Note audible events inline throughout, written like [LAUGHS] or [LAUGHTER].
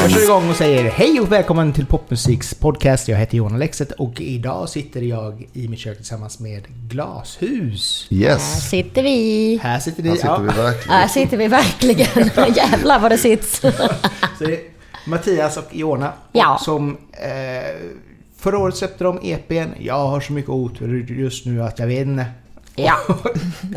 Jag kör igång och säger hej och välkommen till Popmusiks podcast. Jag heter Johan Lexet och idag sitter jag i mitt kök tillsammans med Glashus. Här Yes, sitter vi. Här sitter vi. här sitter ja. vi verkligen. Här sitter vi verkligen. [LAUGHS] Jävlar vad det sits. Så det är Mattias och Iona Ja. som eh, förra året släppte de EPn. Jag har så mycket otur just nu att jag vet inte. Ja.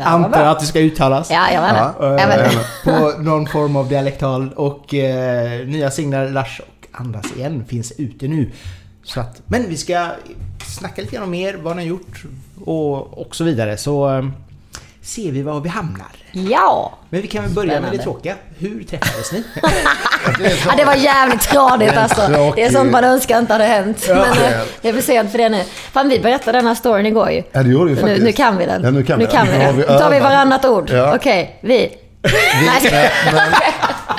[LAUGHS] Antar att det ska uttalas. Ja, jag vet Ja. Jag vet det. på någon form av dialektal och eh, nya singlar Lars och Andas igen finns ute nu. Så att, men vi ska snacka lite grann om er, vad ni har gjort och, och så vidare. Så eh, ser vi var vi hamnar. Ja. Men vi kan väl börja med det Spännande. tråkiga. Hur träffades ni? [LAUGHS] ja, det var jävligt tradigt alltså. Det är sånt man önskar inte hade hänt. Men eh, det är för sent för det nu. Fan, vi berättade den här storyn igår ju. Ja, det gjorde vi Nu, faktiskt. nu kan vi den. Ja, nu kan vi, kan vi Nu den. Nu tar vi varannat ord. Ja. Okej, vi. Vi, Nej, men,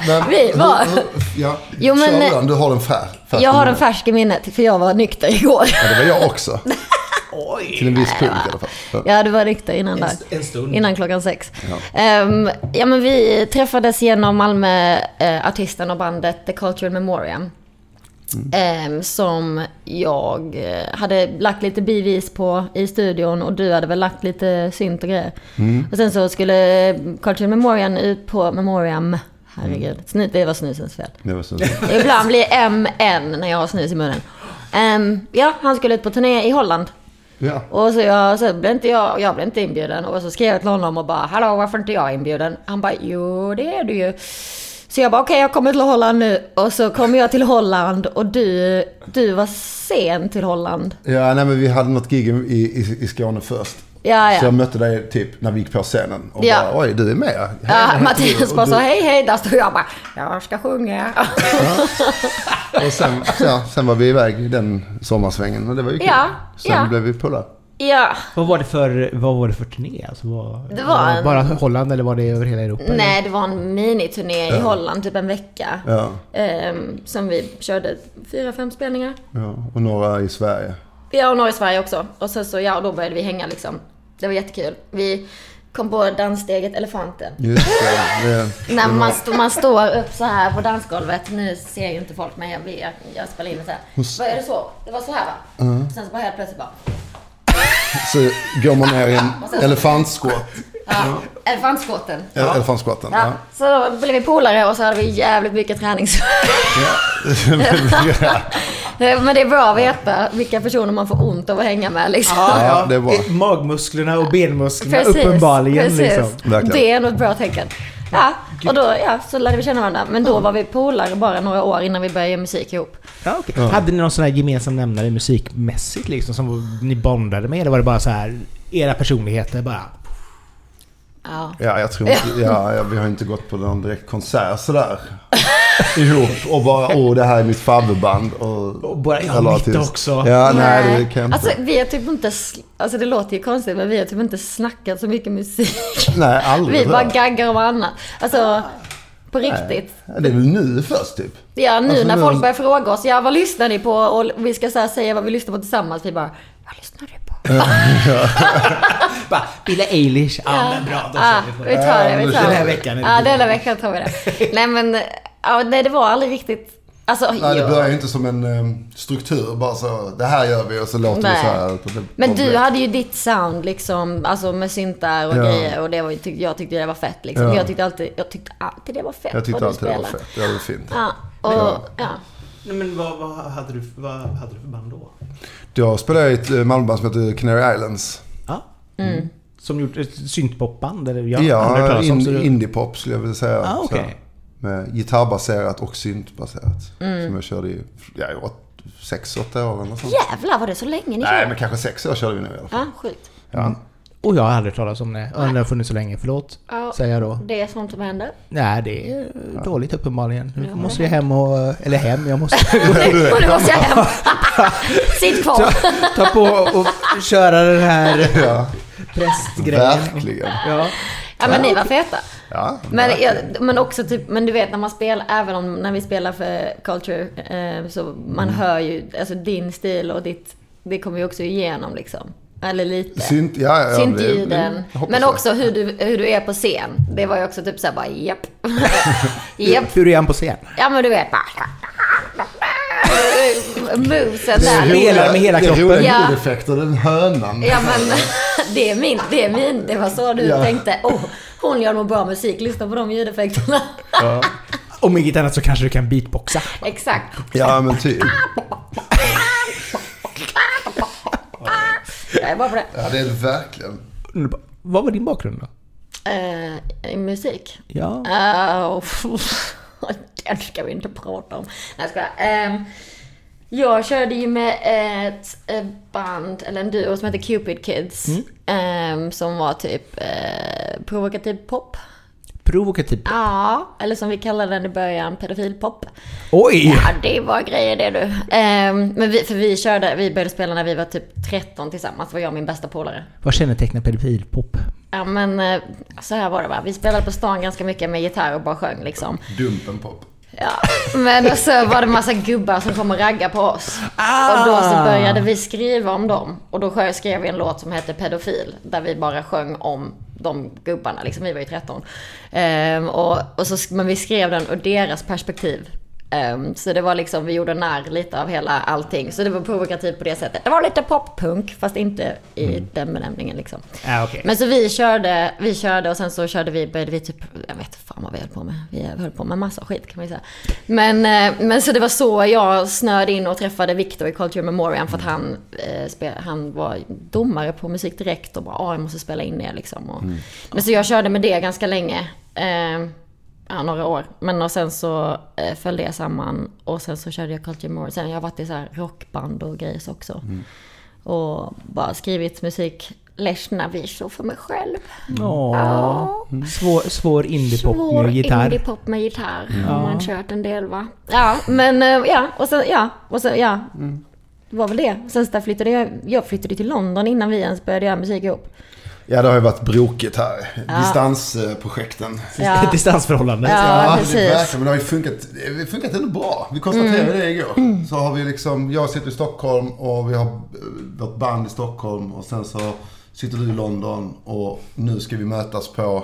men, Vi, hur- Ja, Jo, men- den. Du har den fär, färsk Jag har den färsk i minnet, för jag var nykter igår. Ja, det var jag också. [LAUGHS] Oj! Till en viss punkt i alla fall. Ja. Ja, du var nykter innan där. En, stund. Innan klockan sex. Ehm, ja, men vi träffades genom Malmö-artisten och bandet The Cultural Memoriam. Ehm, som jag eh, hade lagt lite bivis på i studion och du hade väl lagt lite synt och grejer. Och sen så skulle Cultural Memoriam ut på Memoriam. Herregud, snus, det var snusens fel. Det var så. Ibland blir MN när jag har snus i munnen. Ehm, ja, han skulle ut på turné i Holland. Ja. Och så, jag, så blev inte jag, jag blev inte inbjuden. Och så skrev jag till honom och bara Hallå varför inte jag inbjuden? Han bara Jo det är du ju. Så jag bara okej jag kommer till Holland nu. Och så kom jag till Holland och du, du var sen till Holland. ja, nej men vi hade något gig i, i, i Skåne först. Ja Så jag ja. mötte dig typ när vi gick på scenen. Och Ja. bara, oj du är med. Ja, Mattias Och bara du- så hej hej. Där stod jag bara jag ska sjunga. Och sen, ja, sen var vi iväg den sommarsvängen och det var ju kul. Ja, Sen ja. blev vi polare. Ja. Vad var det för, vad var det för turné? Alltså, vad, Det var en- Bara Holland eller var det över hela Europa? eller? Nej det var en miniturné i Holland typ en vecka. Ja, Ehm, som vi körde fyra, fem spelningar. ja. Och några i Sverige. Ja, och några i Sverige också. Och sen så, ja, då började vi hänga liksom. Det var jättekul. Vi kom på danssteget Elefanten. Just det. det [LAUGHS] När man, stå, man står upp så här på dansgolvet. Nu ser ju inte folk men jag, jag, jag spelar in det så här. Vad är det så? Det var så här va? Sen så bara helt plötsligt bara... så går man ner i en [LAUGHS] elefantskott. Ja, elefantskotten. Ja. Elefantskotten. Ja. Så då blev vi polare och så hade vi jävligt mycket tränings... Ja. [LAUGHS] [LAUGHS] Men det är bra att veta vilka personer man får ont av att hänga med liksom. Ja, Ja, ja. det är bra. Magmusklerna och benmusklerna uppenbarligen. precis. Liksom. Verkligen. Det är nog ett bra tecken. Ja, och då ja, så lärde vi känna varandra. Men då var vi polare bara några år innan vi började göra musik ihop. Ja, okej. Hade ni någon sån här gemensam nämnare musikmässigt liksom som ni bondade med? Eller var det bara så här era personligheter bara? Ja. Ja, jag tror inte, ja, ja, vi har inte gått på någon direkt konsert sådär. ihop och bara, åh det här är mitt favoritband. Och, Och bara, jag mitt artist. också. Ja, nej, det kan inte. Alltså vi har typ inte, alltså det låter ju konstigt men vi har typ inte snackat så mycket musik. nej, aldrig. Vi det bara gaggar om annat. Alltså på riktigt. Ja, Det är väl nu först typ. Ja nu Alltså, när nu- folk börjar fråga oss, ja vad lyssnar ni på? Och vi ska så här säga vad vi lyssnar på tillsammans. Vi bara, vad lyssnar du på? [LAUGHS] Bara, Billie Eilish, ja men bra, då Ja, kör vi på vi det. tar det, vi tar Den det. här veckan det Ja, Billie denna veckan tar vi det. [LAUGHS] Nej men, ja, nej det var aldrig riktigt, alltså Nej, det ja. börjar ju inte som en eh, struktur. Bara så, det här gör vi och så låter Nej. vi så här. det- Men det du hade ju ditt sound liksom, alltså med syntar och Ja. grejer och det var, jag tyckte det var fett liksom. Ja. Jag tyckte alltid, jag tyckte alltid det var fett Jag tyckte alltid det var fett. Ja, det var fint. Ja, och Ja. Nej, men vad, vad, hade du, vad hade du för band då? Jag spelade i ett eh, Malmöband som heter Canary Islands. Ja. Mm. Som gjort ett syntpopband? Eller? Jag Ja, in, så du- indiepop skulle jag vilja säga. Ah, här. Med gitarrbaserat och syntbaserat. Mm. Som jag körde i, ja, i åt, sex, åtta år eller något sånt. Jävlar var det så länge ni Nej, körde? men kanske sex år körde vi nu i alla fall. Ja, sjukt. Ja. Och jag har aldrig talas om det. Och det har funnits så länge, förlåt. Ja. Säger jag då. Det är sånt som händer. Nej, det är dåligt uppenbarligen. Nu måste jag hem och... Eller hem, jag måste [LAUGHS] nu måste jag hem. [LAUGHS] Sitt kvar. ta på och köra den här [LAUGHS] Ja, prästgrejen. verkligen. Ja. Ja men ni var feta. Ja, Men, jag, men också typ, men du vet när man spelar, även om när vi spelar för Culture, eh, så man Mm. hör ju, alltså din stil och ditt, det kommer ju också igenom liksom. Eller lite. Synt, ja, ja, ja, det- jag hoppas Men också hur du, hur du är på scen. Det var ju också typ såhär bara japp. [LAUGHS] japp. Hur är han på scen? Ja men du vet bara. Movesen Det är där. Spelar med hela det är kroppen. roliga Ja. ljudeffekter, den hönan. Ja men [LAUGHS] det är min, det är min. Det var så du Ja. tänkte. Oh, hon gör nog bra musik. Lyssna på de ljudeffekterna. Om inget annat så kanske du kan beatboxa. Exakt. Ja, men typ. [LAUGHS] Jag är bara på det. Ja, det är det verkligen. Vad var din bakgrund då? Eh, I musik? Ja. Uh, [LAUGHS] den ska vi inte prata om. Nej, jag. Ehm, jag körde ju med ett eh, band, eller en duo som heter Cupid Kids. ehm, som var typ eh, provokativ pop. Provokativ. Ja, eller som vi kallade den i början, pedofilpop. Oj! Ja, det var grejer det du. Ehm, men vi, för vi körde, vi började spela när vi var typ 13 tillsammans. Var jag och min bästa polare. Vad kännetecknar pedofilpop? Ja men eh, så här var det va. Vi spelade på stan ganska mycket med gitarr och bara sjöng liksom. Dumpen pop. Ja, men så var det massa gubbar som kom och raggade på oss. Ah. Och då så började vi skriva om dem. Och då skrev vi en låt som hette Pedofil. Där vi bara sjöng om de gubbarna, liksom. Vi var ju 13. Ehm, och, och så, men vi skrev den ur deras perspektiv. Ehm, så det var liksom, vi gjorde narr lite av hela allting. Så det var provokativt på det sättet. Det var lite poppunk, fast inte i den benämningen liksom. Ja, okej. Men så vi körde, vi körde och sen så körde vi, började vi typ, jag vet fan vad vi höll på med. Vi höll på med massa skit kan man ju säga. Men, eh, men så det var så jag snöade in och träffade Victor i Culture Memoriam för att han, eh, spe, han var domare på Musik Direkt och bara, ah, jag måste spela in er liksom. Och, Men så jag körde med det ganska länge. Eh, Ja, några år. Men och sen så eh, följde jag samman och sen så körde jag Culture Memoriam. Sen har jag varit i så här rockband och grejer också. Och bara skrivit musik ledsna visor för mig själv. Åh. Svår, svår indiepop Svår med gitarr. indiepop med gitarr har man kört en del va. Ja, men eh, ja, och sen, ja, och sen, ja. Det var väl det. Sen så flyttade jag, jag flyttade till London innan vi ens började göra musik ihop. Ja, det har ju varit brokigt här. Distansprojekten. Ja. Distansförhållandet. Ja. Ja, precis. det verkar, men det har ju funkat, det har funkat ändå bra. Vi konstaterade det igår. Så har vi liksom, jag sitter i Stockholm och vi har eh, vårt band i Stockholm och sen så sitter du i London och nu ska vi mötas på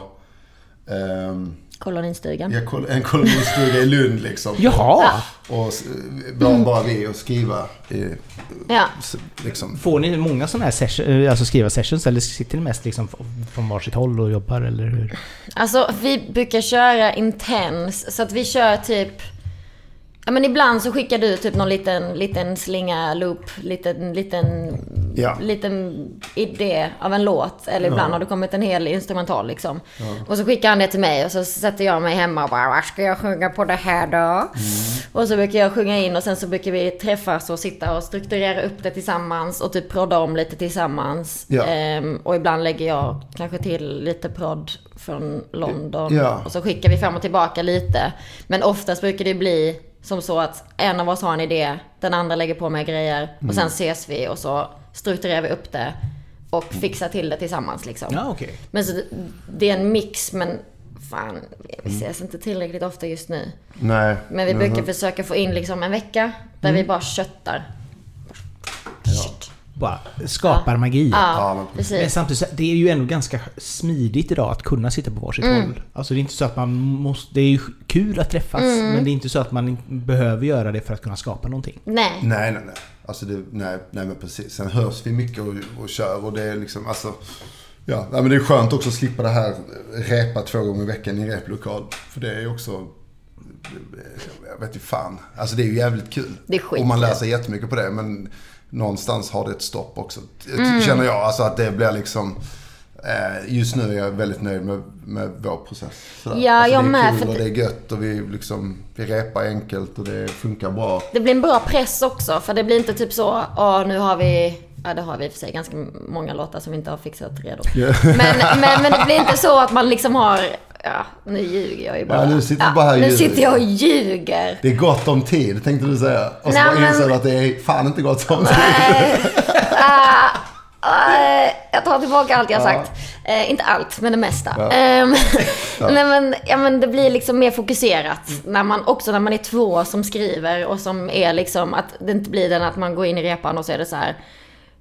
ehm, Kolonistugan. ja, kol- en kolonistuga i Lund liksom. [LAUGHS] Jaha! Och s- bara, bara vi och skriva. I, Ja. liksom. Får ni många sådana här session, alltså skriva sessions eller sitter ni mest liksom från varsitt håll och jobbar eller hur? Alltså vi brukar köra intens, så att vi kör typ... Ja men ibland så skickar du typ någon liten, liten slinga loop, liten, liten, Ja. liten idé av en låt. Eller ibland har det kommit en hel instrumental liksom. Och så skickar han det till mig och så sätter jag mig hemma och bara, vad ska jag sjunga på det här då? Mm. Och så brukar jag sjunga in och sen så brukar vi träffas och sitta och strukturera upp det tillsammans och typ prodda om lite tillsammans. Ja. Ehm, och ibland lägger jag kanske till lite prodd från London. Ja. Och så skickar vi fram och tillbaka lite. Men oftast brukar det bli som så att en av oss har en idé, den andra lägger på med grejer och sen ses vi och så strukturerar vi upp det och fixar till det tillsammans liksom. Ja, okej. Men så det- är en mix men fan, vi ses inte tillräckligt ofta just nu. Nej. Men vi brukar försöka få in liksom en vecka där vi bara köttar. Bara skapar magi. Ja, Ja, men- samtidigt, det är ju ändå ganska smidigt idag att kunna sitta på varsitt Mm. håll. Alltså det är inte så att man måste... Det är ju kul att träffas, Mm. men det är inte så att man behöver göra det för att kunna skapa någonting. Nej. Nej, nej, nej. Alltså det, nej, nej men precis. Sen hörs vi mycket och, och kör och det är liksom, alltså. Ja, men det är skönt också att slippa det här repa två gånger i veckan i en replokal. För det är ju också, jag vet inte fan. Alltså det är ju jävligt kul. Det är skitkul. Och man lär sig jättemycket på det. Men någonstans har det ett stopp också. Mm. Känner jag. Alltså att det blir liksom, eh, just nu är jag väldigt nöjd med, med vår process. Sådär. Ja, alltså, jag det är med, kul för och det- är gött och vi liksom, vi repar enkelt och det funkar bra. Det blir en bra press också, för det blir inte typ så, ja nu har vi, ja det har vi i och för sig ganska många låtar som vi inte har fixat redo. Men, men, men det blir inte så att man liksom har, ja nu ljuger jag ju bara. Ja, nu sitter du bara här och Nu sitter jag och ljuger. Det är gott om tid, tänkte du säga. Och så Nej, bara men- inser du att det är fan inte gott om tid. Eh, [LAUGHS] jag tar tillbaka allt jag har sagt. Eh, inte allt, men det mesta. Ehm, [LAUGHS] Nej, men, ja, men det blir liksom mer fokuserat. När man, också när man är två som skriver och som är liksom att det inte blir den att man går in i repan och så är det så här.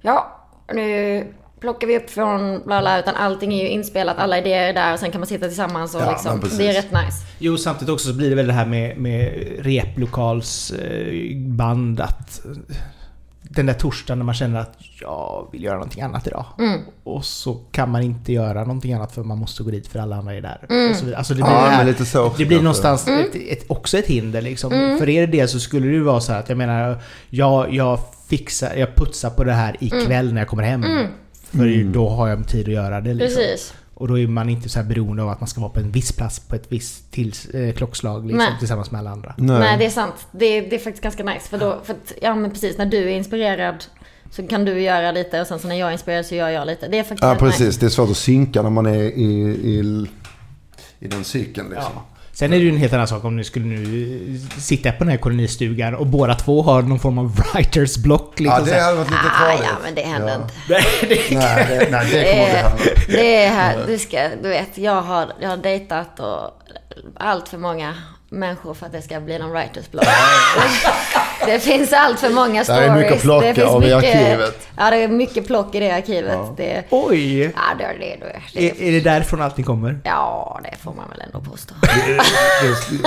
Ja, nu plockar vi upp från bla bla, utan allting är ju inspelat, alla idéer är där och sen kan man sitta tillsammans och Ja, liksom, det är rätt nice. Jo, samtidigt också så blir det väl det här med, med replokalsband att den där torsdagen när man känner att jag vill göra någonting annat idag. Mm. Och så kan man inte göra någonting annat för man måste gå dit för alla andra är där. Så vidare. Alltså det blir, Ja, det här, lite så det blir någonstans Mm. ett, ett, också ett hinder liksom. För er del så skulle det ju vara så här att jag menar, jag, jag fixar, jag putsar på det här Mm. ikväll när jag kommer hem. För då har jag tid att göra det liksom. Precis. Och då är man inte så här beroende av att man ska vara på en viss plats på ett visst tills, eh, klockslag liksom, Nej. tillsammans med alla andra. Nej. det är sant. Det är, det är faktiskt ganska nice. För då, för att, ja men precis, när du är inspirerad så kan du göra lite och sen så när jag är inspirerad så gör jag lite. Det är faktiskt Ja, rätt nice. precis. Det är svårt att synka när man är i, i, i den cykeln liksom. Ja. Sen är det ju en helt annan sak om ni skulle nu sitta på den här kolonistugan och båda två har någon form av writers block. Liksom Ja, det hade varit lite Ah, farligt. ja men det händer Ja. inte. [LAUGHS] Nej, det, nej, det kommer Det inte är, hända. det är här, du ska, du vet, jag har, jag har dejtat och allt för många människor för att det ska bli någon writers block. [LAUGHS] Det finns allt för många Det stories. är mycket att plocka det finns av i mycket, arkivet. Ja, det är mycket plock i det arkivet. Ja. Det, Oj! ja, det, det, det, det, Är, är det därifrån allting kommer? ja, det får man väl ändå påstå. Det-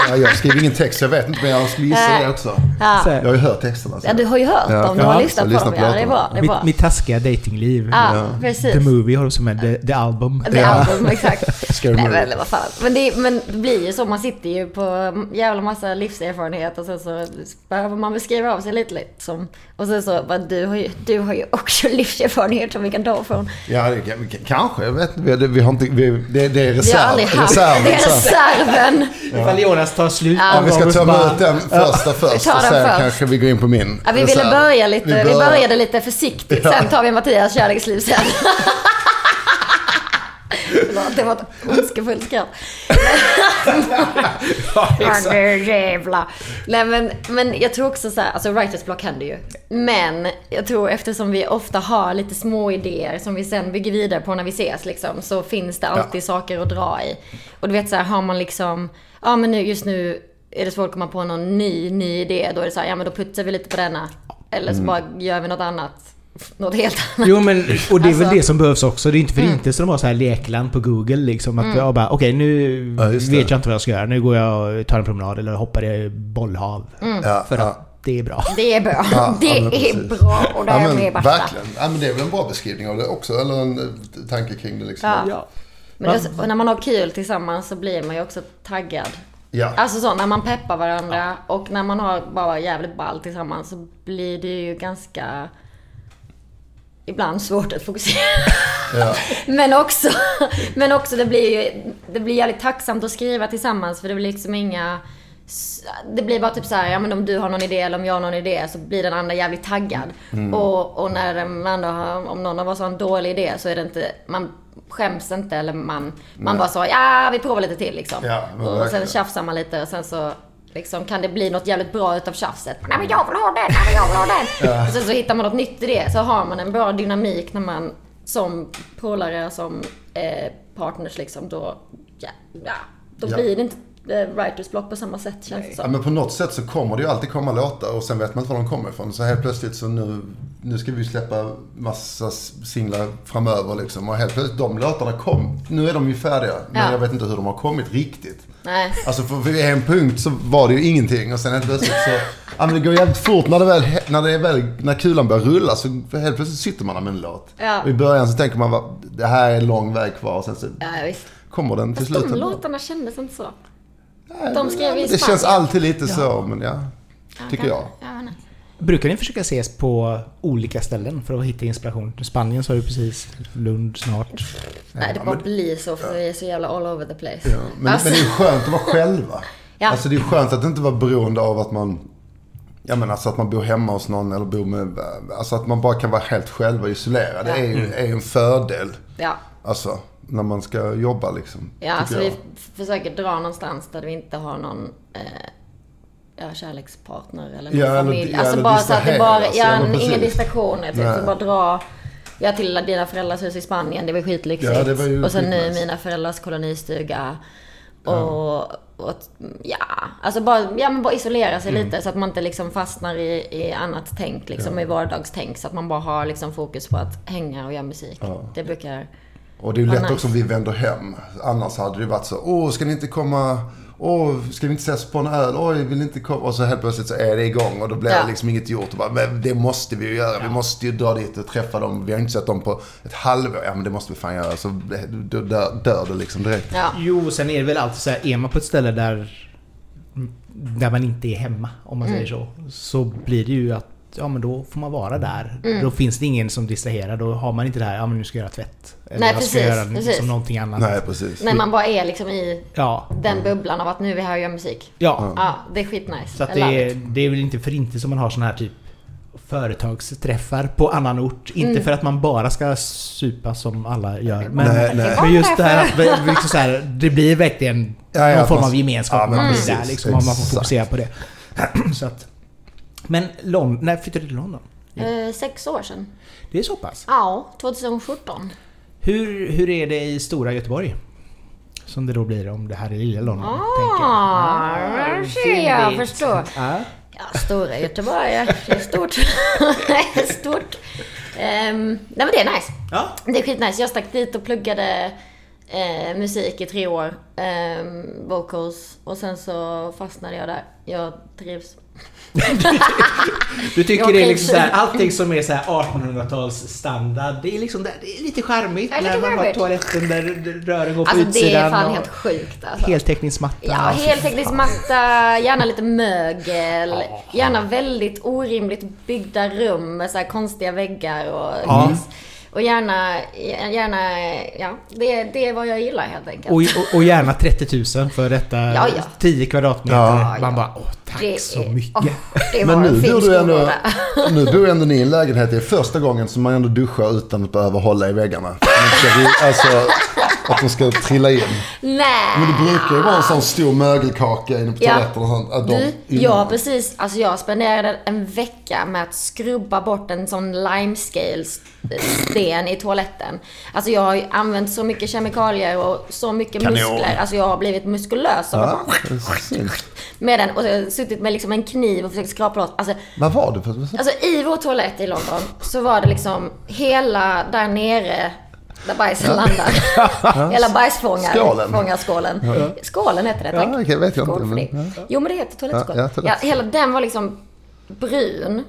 ja, jag skriver ingen text, jag vet inte, men jag skulle gissa det också. Ja. Så Jag har ju hört texterna. så. Ja, du har ju hört Ja. dem. Du Ja, har lyssnat på lyssna dem. på Ja, det är bra. Det är mitt, bra. mitt taskiga datingliv. Ja, precis. The Movie har de som är The, the Album. The album, exakt. [LAUGHS] Scary Nej, men vad fan. Men det, men det blir ju så, man sitter ju på jävla massa livserfarenhet och sen så behöver man beskriva av sig lite liksom. Och sen så, bara, du har ju, du har ju också [LAUGHS] livserfarenhet som vi kan ta från. Ja, det, kan- k- kanske. Jag vet inte. Vi, vi har inte det, det är Vi har reserv. aldrig haft reserven, det. är reserv. reserven. [LAUGHS] Ifall Jonas tar slut Ja. Ja, vi ska bara- ut den första först och sen först. kanske vi går in på min Ja, vi ville reserv. börja lite, vi, börjar- började lite försiktigt. Sen tar vi Mattias kärleksliv sen. [LAUGHS] Förlåt, det var ett ondskefullt skratt. [LAUGHS] Ja, Ja, nu jävla. Nej men, men jag tror också så här, alltså writers block händer ju. Men jag tror eftersom vi ofta har lite små idéer som vi sen bygger vidare på när vi ses liksom, så finns det alltid saker att dra i. Och du vet så här, har man liksom, ja men nu, just nu är det svårt att komma på någon ny, ny idé. Då är det så här, ja men då putsar vi lite på denna. Eller så bara gör vi något annat. Något helt annat. Jo men, och det är väl Alltså- det som behövs också. Det är inte för inte som de har så här lekland på Google liksom. Att jag bara, okej nu Ja, vet jag inte vad jag ska göra. Nu går jag och tar en promenad eller hoppar i bollhav. Ja, För ja. att det är bra. Det är bra. Ja, det är bra och det Ja, är men, värsta. verkligen. Ja, men det är väl en bra beskrivning av det också. Eller en eh, tanke kring det liksom. Ja. Ja. Men det är när man har kul tillsammans så blir man ju också taggad. Ja. Alltså så, när man peppar varandra och när man har bara jävligt ball tillsammans så blir det ju ganska... Ibland svårt att fokusera. Ja. [LAUGHS] Men också, men också det blir ju, det blir jävligt tacksamt att skriva tillsammans för det blir liksom inga... Det blir bara typ så här, ja men om du har någon idé eller om jag har någon idé så blir den andra jävligt taggad. Mm. Och, och när den andra har, om någon av oss har en dålig idé så är det inte, man skäms inte eller man, man bara så, ja vi provar lite till liksom. Ja, och sen tjafsar man lite och sen så liksom kan det bli något jävligt bra utav tjafset. Nej men jag vill ha den, nej men jag vill ha den. Och sen så hittar man något nytt i det. Så har man en bra dynamik när man som polare, som eh, partners liksom då, ja, ja då Ja. blir det inte eh, writers block på samma sätt känns det Ja, som. men på något sätt så kommer det ju alltid komma låtar och sen vet man inte var de kommer ifrån. Så helt plötsligt så nu, nu ska vi släppa massa singlar framöver liksom. Och helt plötsligt, de låtarna kom. Nu är de ju färdiga. Men Ja. jag vet inte hur de har kommit riktigt. Nej. Alltså för, en punkt så var det ju ingenting och sen helt plötsligt så... Ja men det går jävligt fort när det väl, när det är väl, när kulan börjar rulla så helt plötsligt sitter man där med en låt. Ja. Och i början så tänker man va, det här är en lång väg kvar och sen så Ja, visst. kommer den till Fast slut. de låtarna kändes inte så. Nej, de skrev ja, i Det känns alltid lite så men ja. Tycker jag. Ja, nej. Brukar ni försöka ses på olika ställen för att hitta inspiration? Spanien sa du precis, Lund snart. nej, det bara blir så för vi är så jävla all over the place. Ja, men, Alltså- men det är skönt att vara själva. Ja. Alltså det är skönt att inte vara beroende av att man Ja men alltså att man bor hemma hos någon eller bor med Alltså att man bara kan vara helt själv och isolerad. Det är ju är en fördel. Ja. Alltså när man ska jobba liksom. Ja, alltså jag. vi försöker dra någonstans där vi inte har någon eh, ja, kärlekspartner eller Ja, eller- familj. ja, alltså eller bara så att det bara, distraheras. ja, Ja, precis. distraktioner. Typ, så bara dra, ja till dina föräldrars hus i Spanien, det var skitlyxigt. Ja, det var ju och sen nu mina föräldrars kolonistuga. Och, och, ja, alltså bara, ja, men bara isolera sig lite så att man inte liksom fastnar i, i annat tänk, liksom i vardagstänk. Så att man bara har liksom fokus på att hänga och göra musik. Det brukar... Och det är ju lätt också om vi vänder hem. Annars hade det varit så, åh, ska ni inte komma, åh, ska vi inte ses på en öl, oj, vill inte komma? Och så helt plötsligt så är det igång och då blir Ja. det liksom inget gjort. Och bara, men det måste vi ju göra, vi måste ju dra dit och träffa dem. Vi har inte sett dem på ett halvår, ja men det måste vi fan göra. Så då dör, dör det liksom direkt. Ja. Jo, sen är det väl alltid så här, är man på ett ställe där, där man inte är hemma, om man Mm. säger så, så blir det ju att Ja men då får man vara där. Mm. Då finns det ingen som distraherar. Då har man inte det här, ja men nu ska jag göra tvätt. Eller Nej, jag precis, ska göra precis. liksom någonting annat. Nej, precis. När man bara är liksom i Ja, den bubblan av att nu är vi här och gör musik. ja. Ja, det är skitnice. Så att det, är, det är väl inte för inte som man har såna här typ företagsträffar på annan ort. Inte Mm. för att man bara ska supa som alla gör. Men, Nej, nej. men just det här att liksom så här, det blir verkligen Ja, ja, någon form man- av gemenskap ja, när man blir där liksom, man får fokusera på det. så att, men London, när flyttade du till London? Eh, sex år sedan. Det är så pass. Ja, 2017. Hur, hur är det i stora Göteborg? Som det då blir om det här är lilla London. tänker jag. Ah, ser jag, fyndigt. förstår. Ja. Ja, stora Göteborg, är stort. [LAUGHS] stort. Ehm, nej men det är nice. Ja. Det är skitnice. Jag stack dit och pluggade eh, musik i tre år. ehm, vocals. Och sen så fastnade jag där. Jag trivs. Du tycker det är liksom så här, allting som är så här 1800-tals standard, det är liksom det är lite charmigt Ja, lite när man har toaletten där rören går på Alltså det utsidan. är fan helt sjukt alltså. Heltäckningsmatta. Ja, Alltså, helteknisk fan. matta, gärna lite mögel. Gärna väldigt orimligt byggda rum med så här konstiga väggar och Ja. Och gärna, gärna, ja, det, det är vad jag gillar helt enkelt. Och, och, och gärna 30 000 för detta Ja, ja. 10 kvadratmeter. Ja. Man Ja. bara, åh tack Det så är- mycket. åh, Men nu bor du ändå, nu bor ändå ni i en lägenhet. Det är första gången som man ändå duschar utan att behöva hålla i väggarna. Alltså, att de ska trilla in. Nej! Men det brukar ju vara en sån stor mögelkaka inne på Ja. toaletten och sånt. Att de, Du, jag precis, alltså jag spenderade en vecka med att skrubba bort en sån limescale-sten i toaletten. Alltså jag har ju använt så mycket kemikalier och så mycket Kanon. muskler. Alltså jag har blivit muskulös av Ja, med den och har suttit med liksom en kniv och försökt skrapa loss. Alltså, Vad var det för... alltså i vår toalett i London så var det liksom hela där nere där bajsen landar. Hela bajsfångar, Skålen. fångarskålen. Skålen heter det, tack. Ja, okej, vet jag inte, men- det. Jo men det heter toalettskål. Ja, Ja, ja, hela den var liksom brun.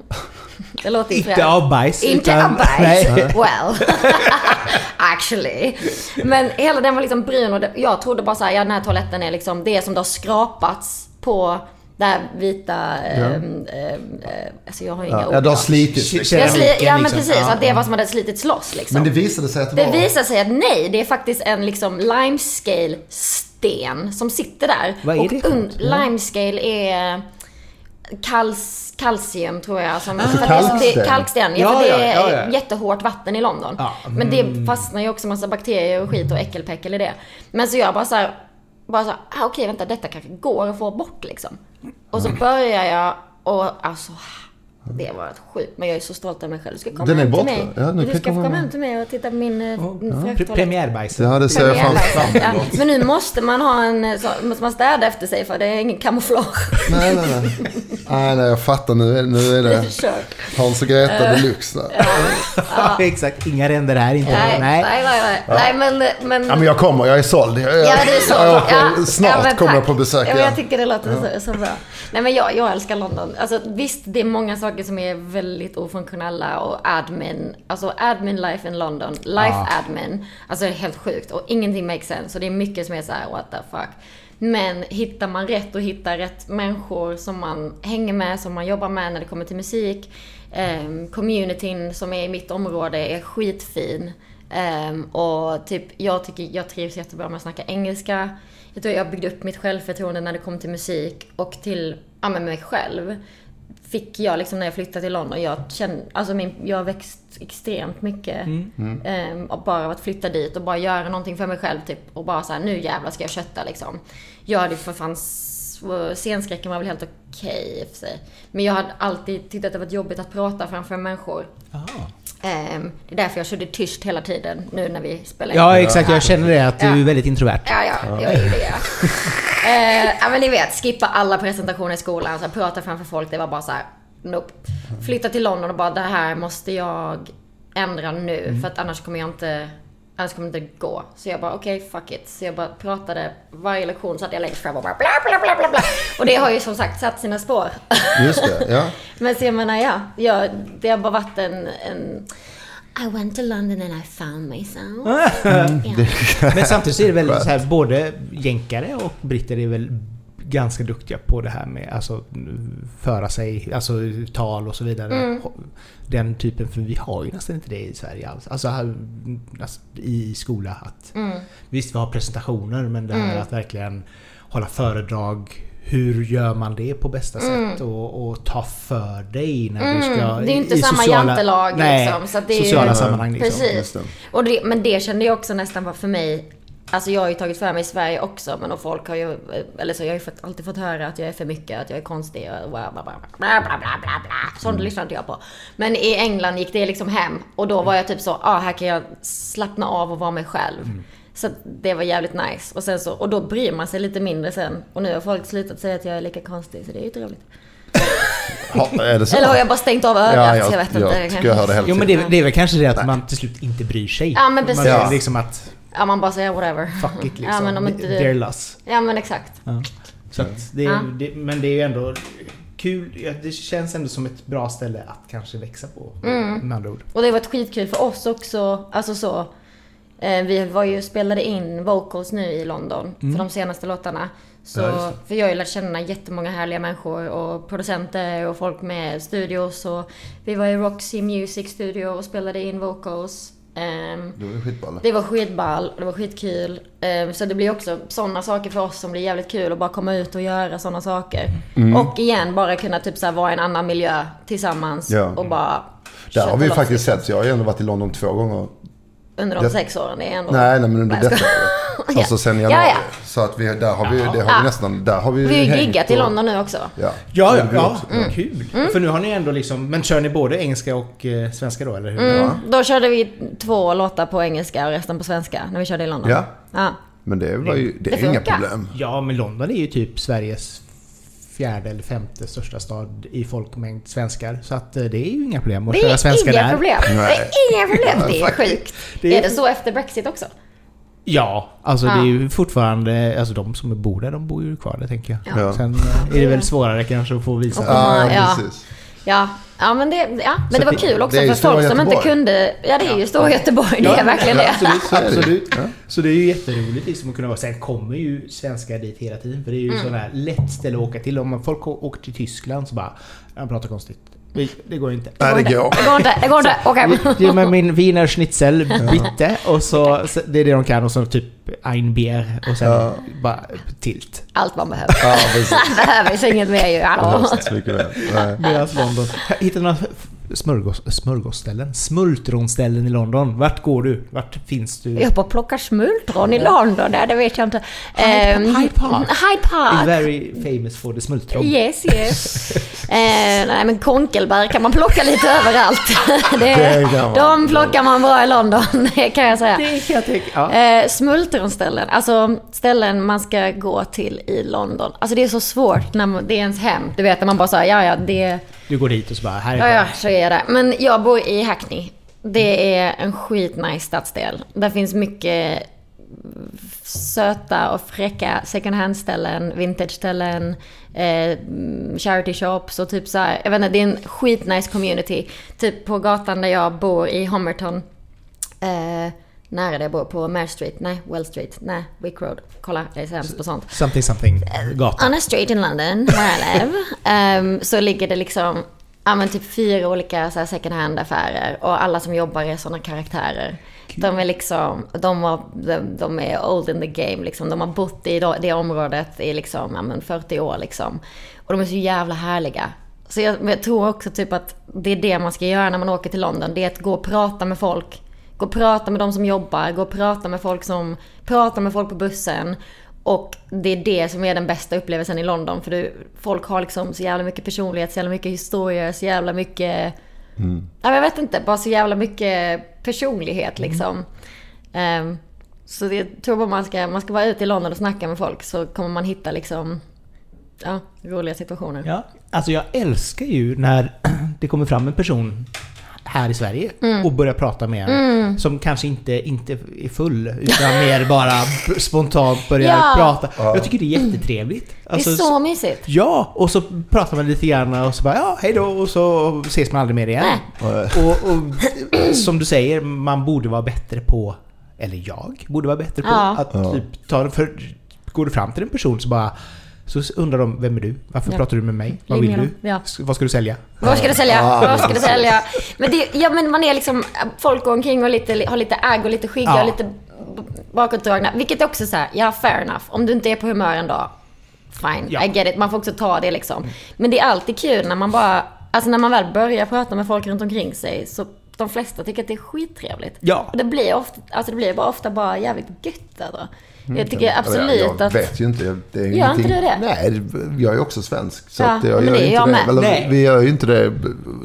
Det låter Inte av bajs. Inte utan- av bajs. Nej. [LAUGHS] Well. [LAUGHS] Actually. Men hela den var liksom brun och det, jag trodde bara så här, ja den här toaletten är liksom det som det har skrapats på det här vita... ehm, ehm, eh, alltså jag har inga Ja, ord. ja, det har idag. slitits. liksom. Jag sli, Keramiken ja men liksom. precis, Ja, att det ja. var som att det hade slitits loss liksom. Men det visade sig att det, Det var... visar sig att nej, det är faktiskt en liksom limescale sten som sitter där. Vad är och det un-? Limescale är kals, kalcium tror jag. Som, Alltså för att det, det är kalksten. kalksten. Ja, Ja, för det ja, är ja, ja. jättehårt vatten i London. Ja, Men mm. det fastnar ju också massa bakterier och skit och äckelpäckel i det. Men så jag bara så här, bara så här, ah, okej vänta detta kanske går att få bort liksom. Och så börjar jag och alltså det var ett sjukt, men jag är så stolt över mig själv. Du ska komma Den är hem till mig. Ja, nu du ska jag få komma komma hem. till mig och titta på min ja, Pre- Premiärbajs. Ja, det ser jag fram fram Ja, men nu måste man ha en, så, måste man städa efter sig för det är ingen kamouflage. Nej, nej, nej. Nej, nej, jag fattar. Nu är, nu är Det. [LAUGHS] Hans och Greta deluxe. där. Ja, [LAUGHS] exakt. Inga ränder här inte. Nej, nej, Nej. nej. nej, nej men, men, Ja, men jag kommer. Jag är såld. Jag, Ja, det är så. jag ja, snart ja, kommer jag på besök ja, men. Jag tycker det låter så, så bra. Nej, men jag, jag älskar London. Alltså, visst, det är många saker som är väldigt ofunktionella och admin. Alltså admin life in London. Life Ja. admin. Alltså det är helt sjukt och ingenting makes sense. Och det är mycket som är så här: what the fuck. Men hittar man rätt och hittar rätt människor som man hänger med, som man jobbar med när det kommer till musik. Um, communityn som är i mitt område är skitfin. Ehm, och typ, jag tycker jag trivs jättebra med att snacka engelska. Jag tror jag byggde upp mitt självförtroende när det kom till musik och till ja, men mig själv. Fick jag liksom när jag flyttade till London. Jag kände, alltså min, jag har växt extremt mycket. Ehm, och bara av att flytta dit och bara göra någonting för mig själv typ. Och bara så här, nu jävlar ska jag kötta liksom. Jag hade ju för fan scenskräcken var väl helt okej i och för sig. Men jag hade alltid tyckt att det varit jobbigt att prata framför människor. Ehm, det är därför jag körde tyst hela tiden nu när vi spelar in. Ja, exakt. Jag känner det att du Ja. är väldigt introvert. Ja, ja, jag är det. [LAUGHS] Eh, ja men ni vet, skippa alla presentationer i skolan, så här, prata framför folk, det var bara så här, nope. Flytta till London och bara, det här måste jag ändra nu, för att annars kommer jag inte Annars kommer det inte gå. Så jag bara, okej, fuck it. Så jag bara pratade varje lektion så att jag längst fram och bara bla bla bla bla bla. Och det har ju som sagt satt sina spår. Just det, ja. [LAUGHS] Men så jag menar, ja. Jag, det har bara varit en, en... I went to London and I found myself. [LAUGHS] Ja. [LAUGHS] Men samtidigt så är det väl så här, både jänkare och britter är väl ganska duktiga på det här med alltså föra sig, alltså tal och så vidare. Mm. Den typen, för vi har ju nästan inte det i Sverige alls. Alltså, här, alltså i skola att Mm. visst vi har presentationer men det här Mm. att verkligen hålla föredrag hur gör man det på bästa mm. sätt och, och, ta för dig när mm. du ska... Det är ju inte i samma sociala, jantelag liksom. nej, liksom. Så det är sociala ju, sammanhang liksom. Precis. Och det, men det kände jag också nästan var för mig Alltså jag har ju tagit för mig i Sverige också men och folk har ju, eller så jag har ju alltid fått höra att jag är för mycket, att jag är konstig och bla bla bla bla bla bla bla. Sånt mm. lyssnade jag på. Men i England gick det liksom hem och då var jag typ så, ah här kan jag slappna av och vara mig själv. Mm. Så det var jävligt nice. Och, sen så, och då bryr man sig lite mindre sen. Och nu har folk slutat säga att jag är lika konstig, så det är ju trevligt. Ha, är det så? Eller har jag bara stängt av ögat? Ja, jag, jag vet inte. jag tycker jag hör det hela Jo men det, det är väl kanske det att man till slut inte bryr sig. Ja, men precis. Man Ja. liksom att Ja, man bara säger whatever. fuck it liksom. Ja, men om inte loss. Ja, men exakt. Ja. Så att det, är- Ja. det, men det är ju ändå kul. Det känns ändå som ett bra ställe att kanske växa på. Mm. Med andra ord. Och det har varit skitkul för oss också. Alltså så. Eh, vi var ju spelade in vocals nu i London för de senaste låtarna. Så, Mm. Ja, för jag har ju lärt känna jättemånga härliga människor och producenter och folk med studios. Och vi var i Roxy Music Studio och spelade in vocals. Ehm, Det var skitball. Det var skitball och det var skitkul. Ehm, Så det blir också sådana saker för oss som blir jävligt kul att bara komma ut och göra sådana saker. Mm. Och igen, bara kunna typ så här vara i en annan miljö tillsammans Ja. och bara Där har vi faktiskt sett, jag har ju ändå varit i London två gånger. Under de Det- sex åren, det är ändå... Nej, nej men under Nej, jag detta året. [LAUGHS] Alltså sen Ja, januari. ja. Så att vi, där har vi, det har Ja. vi nästan, där har vi Vi har ju giggat i London nu också. Ja, Ja, ja, ja. också. Mm. Kul. För nu har ni ändå liksom, men kör ni både engelska och eh, svenska då eller hur? Mm, Ja. Då körde vi två låtar på engelska och resten på svenska när vi körde i London. Ja. ja. Men det var ju, det Det är inga problem. Ja, men London är ju typ Sveriges fjärde eller femte största stad i folkmängd svenskar. Så att eh, det är ju inga problem att Det köra är svenska inga där. problem. Det är inga problem. Det är sjukt. Det är- Är det så efter Brexit också? Ja, alltså Ja. det är ju fortfarande, alltså de som bor där, de bor ju kvar där tänker jag. Ja. Sen är det väl svårare kanske att få visa. Ja. ja, precis. Ja, ja men det, ja, men det var kul också för folk som inte kunde... Ja, det är ju stora Göteborg. Det är verkligen det. Absolut, absolut. Ja. Så det är ju jätteroligt liksom att kunna vara. Sen kommer ju svenskar dit hela tiden. För det är ju Mm. sådär lätt ställe att åka till. Om folk åker till Tyskland så bara, jag pratar konstigt. Det går inte. Nej, det går. Det går inte, det går inte. Okej. Ge mig min Wiener Schnitzel, bitte. Och så, det är det de kan. Och så typ ein Bier. Och sen Ja. bara tilt. Allt man behöver. Ja, precis. [LAUGHS] Man behöver inget mer ju. Det Hallå. inte. Medan London. Hittar du några smörgås, smörgåsställen? Smultronställen i London. Vart går du? Vart finns du? Jag på plockar smultron i London. Nej, det vet jag inte. Hyde- Ehm, Hyde Park. Hyde Park. very famous for the smultron. Yes, yes. [LAUGHS] eh, nej, men konkelbär kan man plocka lite [LAUGHS] överallt. [LAUGHS] det, Det de plockar man bra i London, kan jag säga. Det jag. Ja. Eh, smultronställen, alltså ställen man ska gå till i London. Alltså det är så svårt när man, det är ens hem. Du vet när man bara säger ja ja det, Du går dit och så bara, här är ja ja så är jag där. Men jag bor i Hackney. Det är en skitnice stadsdel. Där finns mycket söta och fräcka second hand-ställen, vintage-ställen, eh, charity shops och typ så här. Jag vet inte, det är en skitnice community. Typ på gatan där jag bor i Homerton. Eh, nära där jag bor, på Mare Street. Nej, Well Street. Nej, Wick Road. Kolla, jag är sämst på sånt. Something something gata. On a street in London, where I live, ehm, [LAUGHS] så ligger det liksom, ja men typ fyra olika så här second hand affärer och alla som jobbar är sådana karaktärer. De är liksom, de, har, de, de är old in the game liksom. De har bott i det, det området i liksom, ja men 40 år liksom. Och de är så jävla härliga. Så jag, jag tror också typ att det är det man ska göra när man åker till London. Det är att gå och prata med folk. Gå och prata med de som jobbar, gå och prata med folk som, prata med folk på bussen. Och det är det som är den bästa upplevelsen i London. För du, folk har liksom så jävla mycket personlighet, så jävla mycket historier, så jävla mycket... Men jag vet inte, bara så jävla mycket personlighet liksom. Ehm, Så det, jag tror bara man ska, man ska vara ute i London och snacka med folk så kommer man hitta liksom, ja, roliga situationer. Ja, alltså jag älskar ju när [CLEARS THROAT] det kommer fram en person här i Sverige Mm. och börjar prata med en som kanske inte, inte är full utan mer bara spontant börjar Ja. prata. Jag tycker det är jättetrevligt. Alltså, det är så mysigt. Ja, och så pratar man lite grann och så bara ja, hej då och så ses man aldrig mer igen. Och, och som du säger, man borde vara bättre på, eller jag borde vara bättre på Ja. att Ja. typ ta för Går du fram till en person så bara så undrar de, vem är du? Varför Ja. pratar du med mig? Vad vill du? Ja. Vad ska du sälja? Vad ska du sälja? Ja, Vad ska du sälja? Men, det, ja, men man är liksom, folk går omkring och lite, har lite ägg och lite skygga Ja. och lite bakåtdragna. Vilket är också så här, ja fair enough. Om du inte är på humör en dag, fine, Ja. I get it. Man får också ta det liksom. Men det är alltid kul när man bara, alltså när man väl börjar prata med folk runt omkring sig så de flesta tycker att det är skittrevligt. Ja. Och det blir ofta, alltså det blir bara ofta bara jävligt gött alltså. Jag tycker absolut Mm. jag, jag att... vet ju inte. Det är Gör ingenting- inte du det? Nej, jag är också svensk. Så Ja, att jag men gör det är inte jag det. med. Eller, Nej. vi gör ju inte det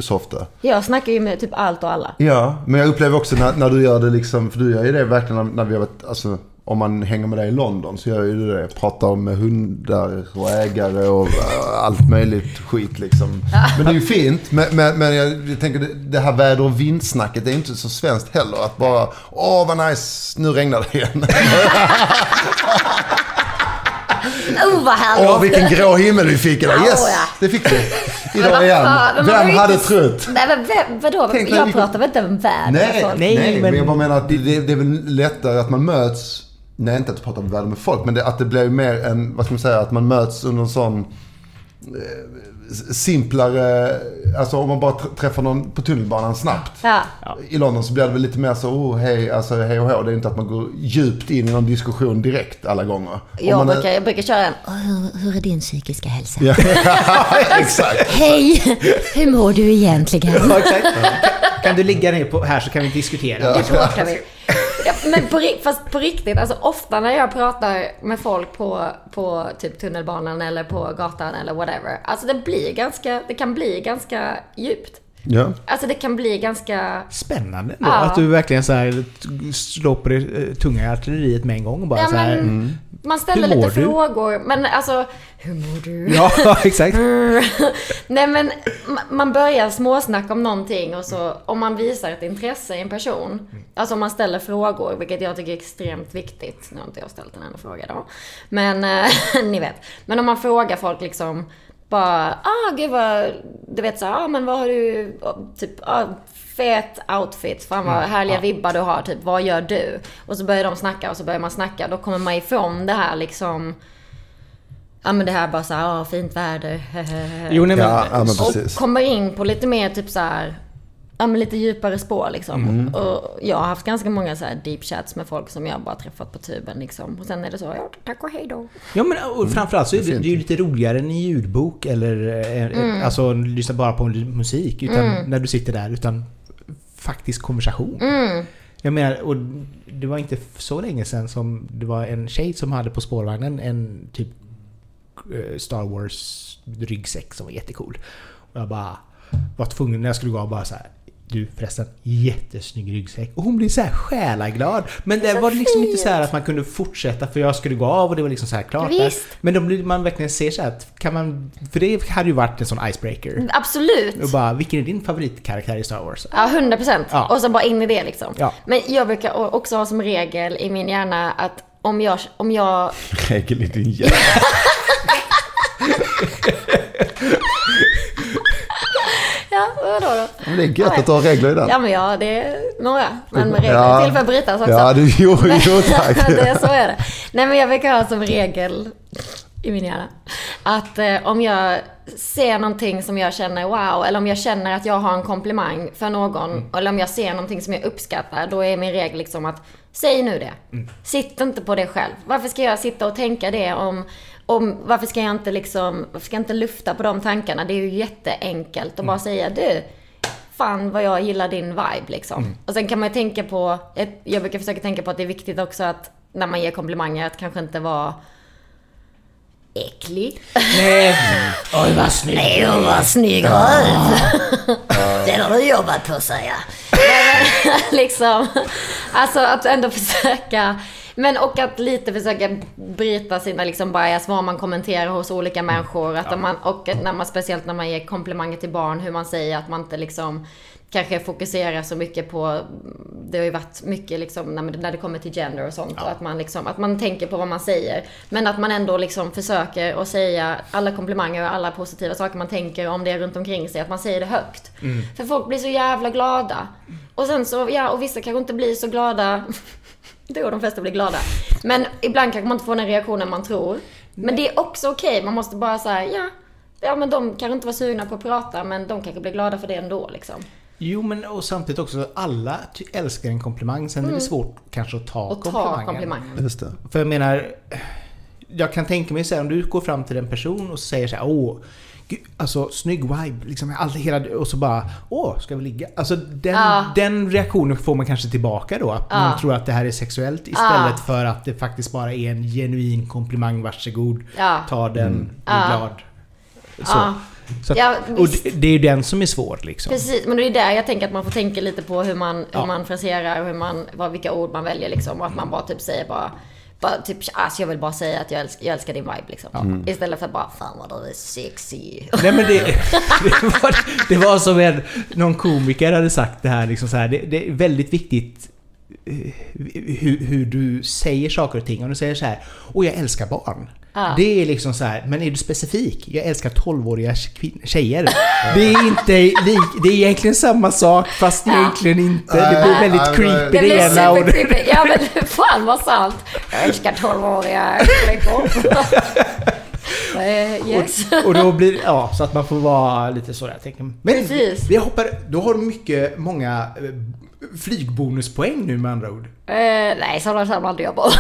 så ofta. Jag snackar ju med typ allt och alla. Ja, men jag upplever också när, när du gör det liksom, för du gör ju det verkligen när, när vi har varit, alltså om man hänger med dig i London så gör ju du det. Pratar med hundar och ägare och äh, allt möjligt skit liksom. Men det är ju fint. Men, men, men jag, jag tänker det, här väder och vindsnacket är ju inte så svenskt heller. Att bara, åh vad nice, nu regnar det igen. [LAUGHS] Oh vad härligt! Åh vilken grå himmel vi fick idag. Yes, Åh, ja. det fick vi. [LAUGHS] Idag igen. Vem hade inte- trott? Nej men vem, vadå? Tänk jag vi- pratar väl inte om världen sånt? nej, Nej, men, men- jag bara menar att det, det är väl lättare att man möts. Nej, inte att prata om världen med folk, men det, att det blir mer en, vad ska man säga, att man möts under en sån eh, simplare, alltså om man bara tr- träffar någon på tunnelbanan snabbt. Ja. I London så blir det väl lite mer så, oh hej, alltså hej och hå. Det är inte att man går djupt in i någon diskussion direkt alla gånger. Jag, man är- brukar, jag brukar köra en "Åh, hur, hur är din psykiska hälsa? Ja, [LAUGHS] exakt. Hej! Hur mår du egentligen? [LAUGHS] Ja. Kan- Kan du ligga ner på, här så kan vi diskutera. Det bråkar vi. Ja, men på, fast på riktigt, alltså ofta när jag pratar med folk på, på typ tunnelbanan eller på gatan eller whatever. Alltså det blir ganska, det kan bli ganska djupt. Ja. Alltså det kan bli ganska... Spännande ändå, Ja. att du verkligen så här slår på det tunga i artilleriet med en gång och bara Ja, så här. men, Man ställer lite du? frågor, men alltså... Hur mår du? Ja, [LAUGHS] exakt. [LAUGHS] Nej men ma- man börjar småsnacka om någonting och så om man visar ett intresse i en person. Alltså om man ställer frågor, vilket jag tycker är extremt viktigt. Nu har inte jag ställt en enda fråga då. Men eh, [LAUGHS] ni vet. Men om man frågar folk liksom bara, ah gud vad, du vet så ah men vad har du, typ, ah, fet outfit, fan vad härliga vibbar du har, typ vad gör du? Och så börjar de snacka och så börjar man snacka, då kommer man ifrån det här liksom Ja men det här bara såhär, ah fint väder, [LAUGHS] Jo, nej, men, Ja, ja, men och precis. kommer in på lite mer typ så här, ja men lite djupare spår liksom. Mm. Och jag har haft ganska många så här deep chats med folk som jag bara träffat på tuben liksom. Och sen är det så, ja tack och hej då. Ja men och framförallt så är det, fint. det är ju lite roligare än i ljudbok eller eh, alltså lyssna bara på musik utan när du sitter där utan faktisk konversation. Jag menar, och det var inte så länge sedan som det var en tjej som hade på spårvagnen en typ eh, Star Wars ryggsäck som var jättecool. Och jag bara var tvungen när jag skulle gå av bara så här. Du förresten, jättesnygg ryggsäck. Och hon blev så här själaglad. Men det Så var liksom inte så här att man kunde fortsätta för jag skulle gå av och det var liksom så här klart. Visst. Men då blir man verkligen ser så här att kan man... För det hade ju varit en sån icebreaker. Absolut. Och bara, vilken är din favoritkaraktär i Star Wars? Ja, 100 procent. Ja. Och så bara in i det liksom. Ja. Men jag brukar också ha som regel i min hjärna att om jag, om jag [LAUGHS] Regel i din hjärna. [LAUGHS] Ja, vadå då? Men det är gött att du har regler i den. Ja men ja, det är några. Men med regler Ja. till för att brytas också. Ja, du, jo, jo tack. [LAUGHS] det är så är det. Nej men jag brukar ha som regel i min hjärna. Att eh, om jag ser någonting som jag känner wow, eller om jag känner att jag har en komplimang för någon, Mm. eller om jag ser någonting som jag uppskattar, då är min regel liksom att säg nu det. Mm. Sitt inte på det själv. Varför ska jag sitta och tänka det om, om varför ska jag inte liksom, varför ska jag inte lufta på de tankarna? Det är ju jätteenkelt att Mm. bara säga du, fan vad jag gillar din vibe liksom. Mm. Och sen kan man ju tänka på, jag brukar försöka tänka på att det är viktigt också att när man ger komplimanger att kanske inte vara äcklig. Nej! [LAUGHS] Oj vad snygg! Nej, hon var snygg röv. [LAUGHS] Den har du jobbat på säger jag. [LAUGHS] liksom, alltså att ändå försöka Men och att lite försöka bryta sina liksom bias, vad man kommenterar hos olika människor. Att man, och när man, speciellt när man ger komplimanger till barn, hur man säger att man inte liksom kanske fokuserar så mycket på, det har ju varit mycket liksom när, när det kommer till gender och sånt. Ja. Och att man liksom, att man tänker på vad man säger. Men att man ändå liksom försöker att säga alla komplimanger och alla positiva saker man tänker om det runt omkring sig. Att man säger det högt. Mm. För folk blir så jävla glada. Och sen så, ja, och vissa kanske inte blir så glada. Då de flesta blir glada. Men ibland kanske man inte får den reaktionen man tror. Men det är också okej. Man måste bara säga, ja. Ja men de kanske inte var sugna på att prata men de kanske blir glada för det ändå liksom. Jo, men och samtidigt också alla älskar en komplimang. Sen är det svårt kanske att ta Och ta komplimangen. komplimangen. Just det. För jag menar, jag kan tänka mig så här, om du går fram till en person och säger så här, åh, gud, alltså snygg vibe, liksom, allt, hela, och så bara, åh, ska vi ligga? Alltså den, Ja. den reaktionen får man kanske tillbaka då. Att Ja. man tror att det här är sexuellt istället för att det faktiskt bara är en genuin komplimang, varsågod, Ja. ta den, bli Ja. glad. Så. Ja. Så att, Ja, och det, är ju den som är svår liksom. Precis, men det är där jag tänker att man får tänka lite på hur man, Ja. hur man fraserar och hur man, vad, vilka ord man väljer liksom. Och att man bara typ säger bara, bara typ, alltså jag vill bara säga att jag älskar, jag älskar din vibe liksom. Istället för att bara, fan vad du är sexy. [LAUGHS] Nej men det, det, [LAUGHS] var, det var som en, någon komiker hade sagt det här liksom så här. Det, det är väldigt viktigt eh, hur, hur du säger saker och ting. Om du säger så här, åh jag älskar barn. Ja. Det är liksom så här, men är du specifik? Jag älskar 12-åriga kvin- tjejer. Det är inte lik, det är egentligen samma sak fast Ja. egentligen inte. Det blir väldigt creepy. Det ena och det, supercreepy. Ja men fan vad sant. Jag älskar 12-åriga flickor. [LAUGHS] Eh, yes. och då blir ja, så att man får vara lite sådär. tänker. Men Precis. vi hoppar, då har du mycket, många eh, flygbonuspoäng nu med andra ord. Eh, nej, sådana samlar inte jag på.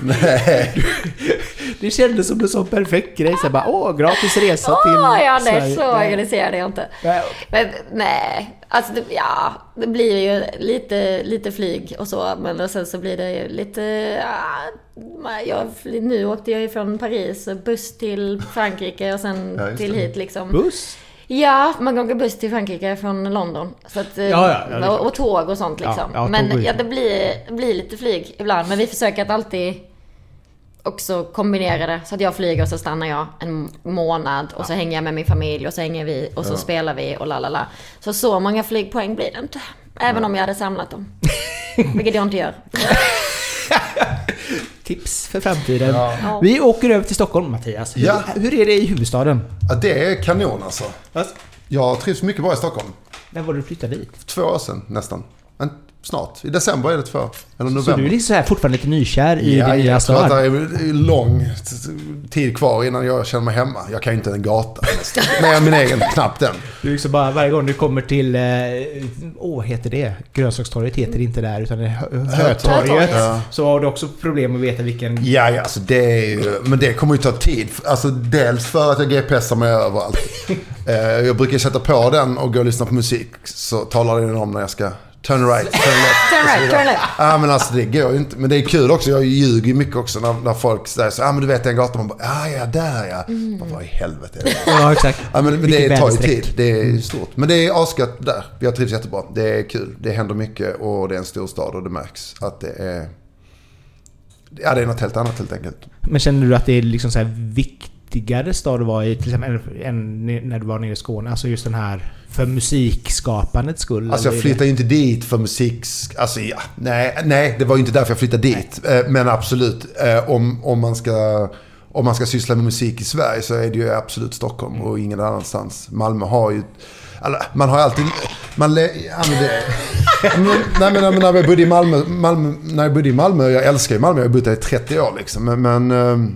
[LAUGHS] Nej. [LAUGHS] Det kändes som en sån perfekt grej. Så här bara, åh, gratis resa till ja, nej Sverige. så organiserad är jag inte. Nej. Men nej, alltså det, ja, det blir ju lite, lite flyg och så. Men och sen så blir det ju lite, ja, jag, nu åkte jag ju från Paris, och buss till Frankrike och sen Ja, till hit liksom. Buss? Ja, man åker buss till Frankrike från London. Så att, eh, Ja, ja, ja, klart. och, och tåg och sånt liksom. men ja, det blir, blir lite flyg ibland. Men vi försöker att alltid också kombinera det. Så att jag flyger och så stannar jag en månad och så hänger jag med min familj och så hänger vi och så spelar vi och la la la. Så så många flygpoäng blir det inte. Även om jag hade samlat dem. [LAUGHS] Vilket jag inte gör. [LAUGHS] Tips för framtiden. Ja. Ja. Vi åker över till Stockholm, Mattias. Hur, Ja. hur är det i huvudstaden? Ja, det är kanon alltså. Alltså, Jag trivs mycket bra i Stockholm. när var du flyttade dit? För två år sedan nästan. Snart. I december är det två. Eller november. Så du är liksom så här fortfarande lite nykär i ja, din nya stad? det är lång tid kvar innan jag känner mig hemma. Jag kan ju inte en gata. [LAUGHS] Med min egen, knappt den. Du är liksom bara varje gång du kommer till... eh, Åh, vad heter det? Grönsakstorget heter det inte där utan det är Hö- Hötorget. Hötorget. Ja. Så har du också problem att veta vilken... Ja, ja alltså det är ju, men det kommer ju ta tid. Alltså dels för att jag GPSar mig överallt. [LAUGHS] Eh, jag brukar sätta på den och gå och lyssna på musik. Så talar den om när jag ska turn right, turn left. Turn right, turn left. Ja men alltså det går ju inte. Men det är kul också. Jag ljuger ju mycket också när, när folk säger så. Ja men du vet den gatan. Man bara, ja ja där ja. Man bara, vad i helvete är det? Ja, exakt. Ja, men, men det tar ju tid. Det är stort. Men det är asgött där. Jag trivs jättebra. Det är kul. Det händer mycket och det är en stor stad och det märks att det är... Ja, det är något helt annat helt enkelt. Men känner du att det är liksom så här viktigare stad att vara i till exempel än när du var nere i Skåne? Alltså just den här för musikskapandets skull? Alltså jag flyttade ju inte dit för musik... Alltså ja, nej, nej, det var ju inte därför jag flyttade dit. Eh, Men absolut, eh, om, om, man ska, om man ska syssla med musik i Sverige så är det ju absolut Stockholm och ingen annanstans. Malmö har ju... Man har alltid... Man, le- [LAUGHS] men, nej, men, nej, när jag bodde i Malmö, Malmö, när jag bodde i Malmö, jag älskar ju Malmö, jag har bott där i 30 år liksom. Men, men eh,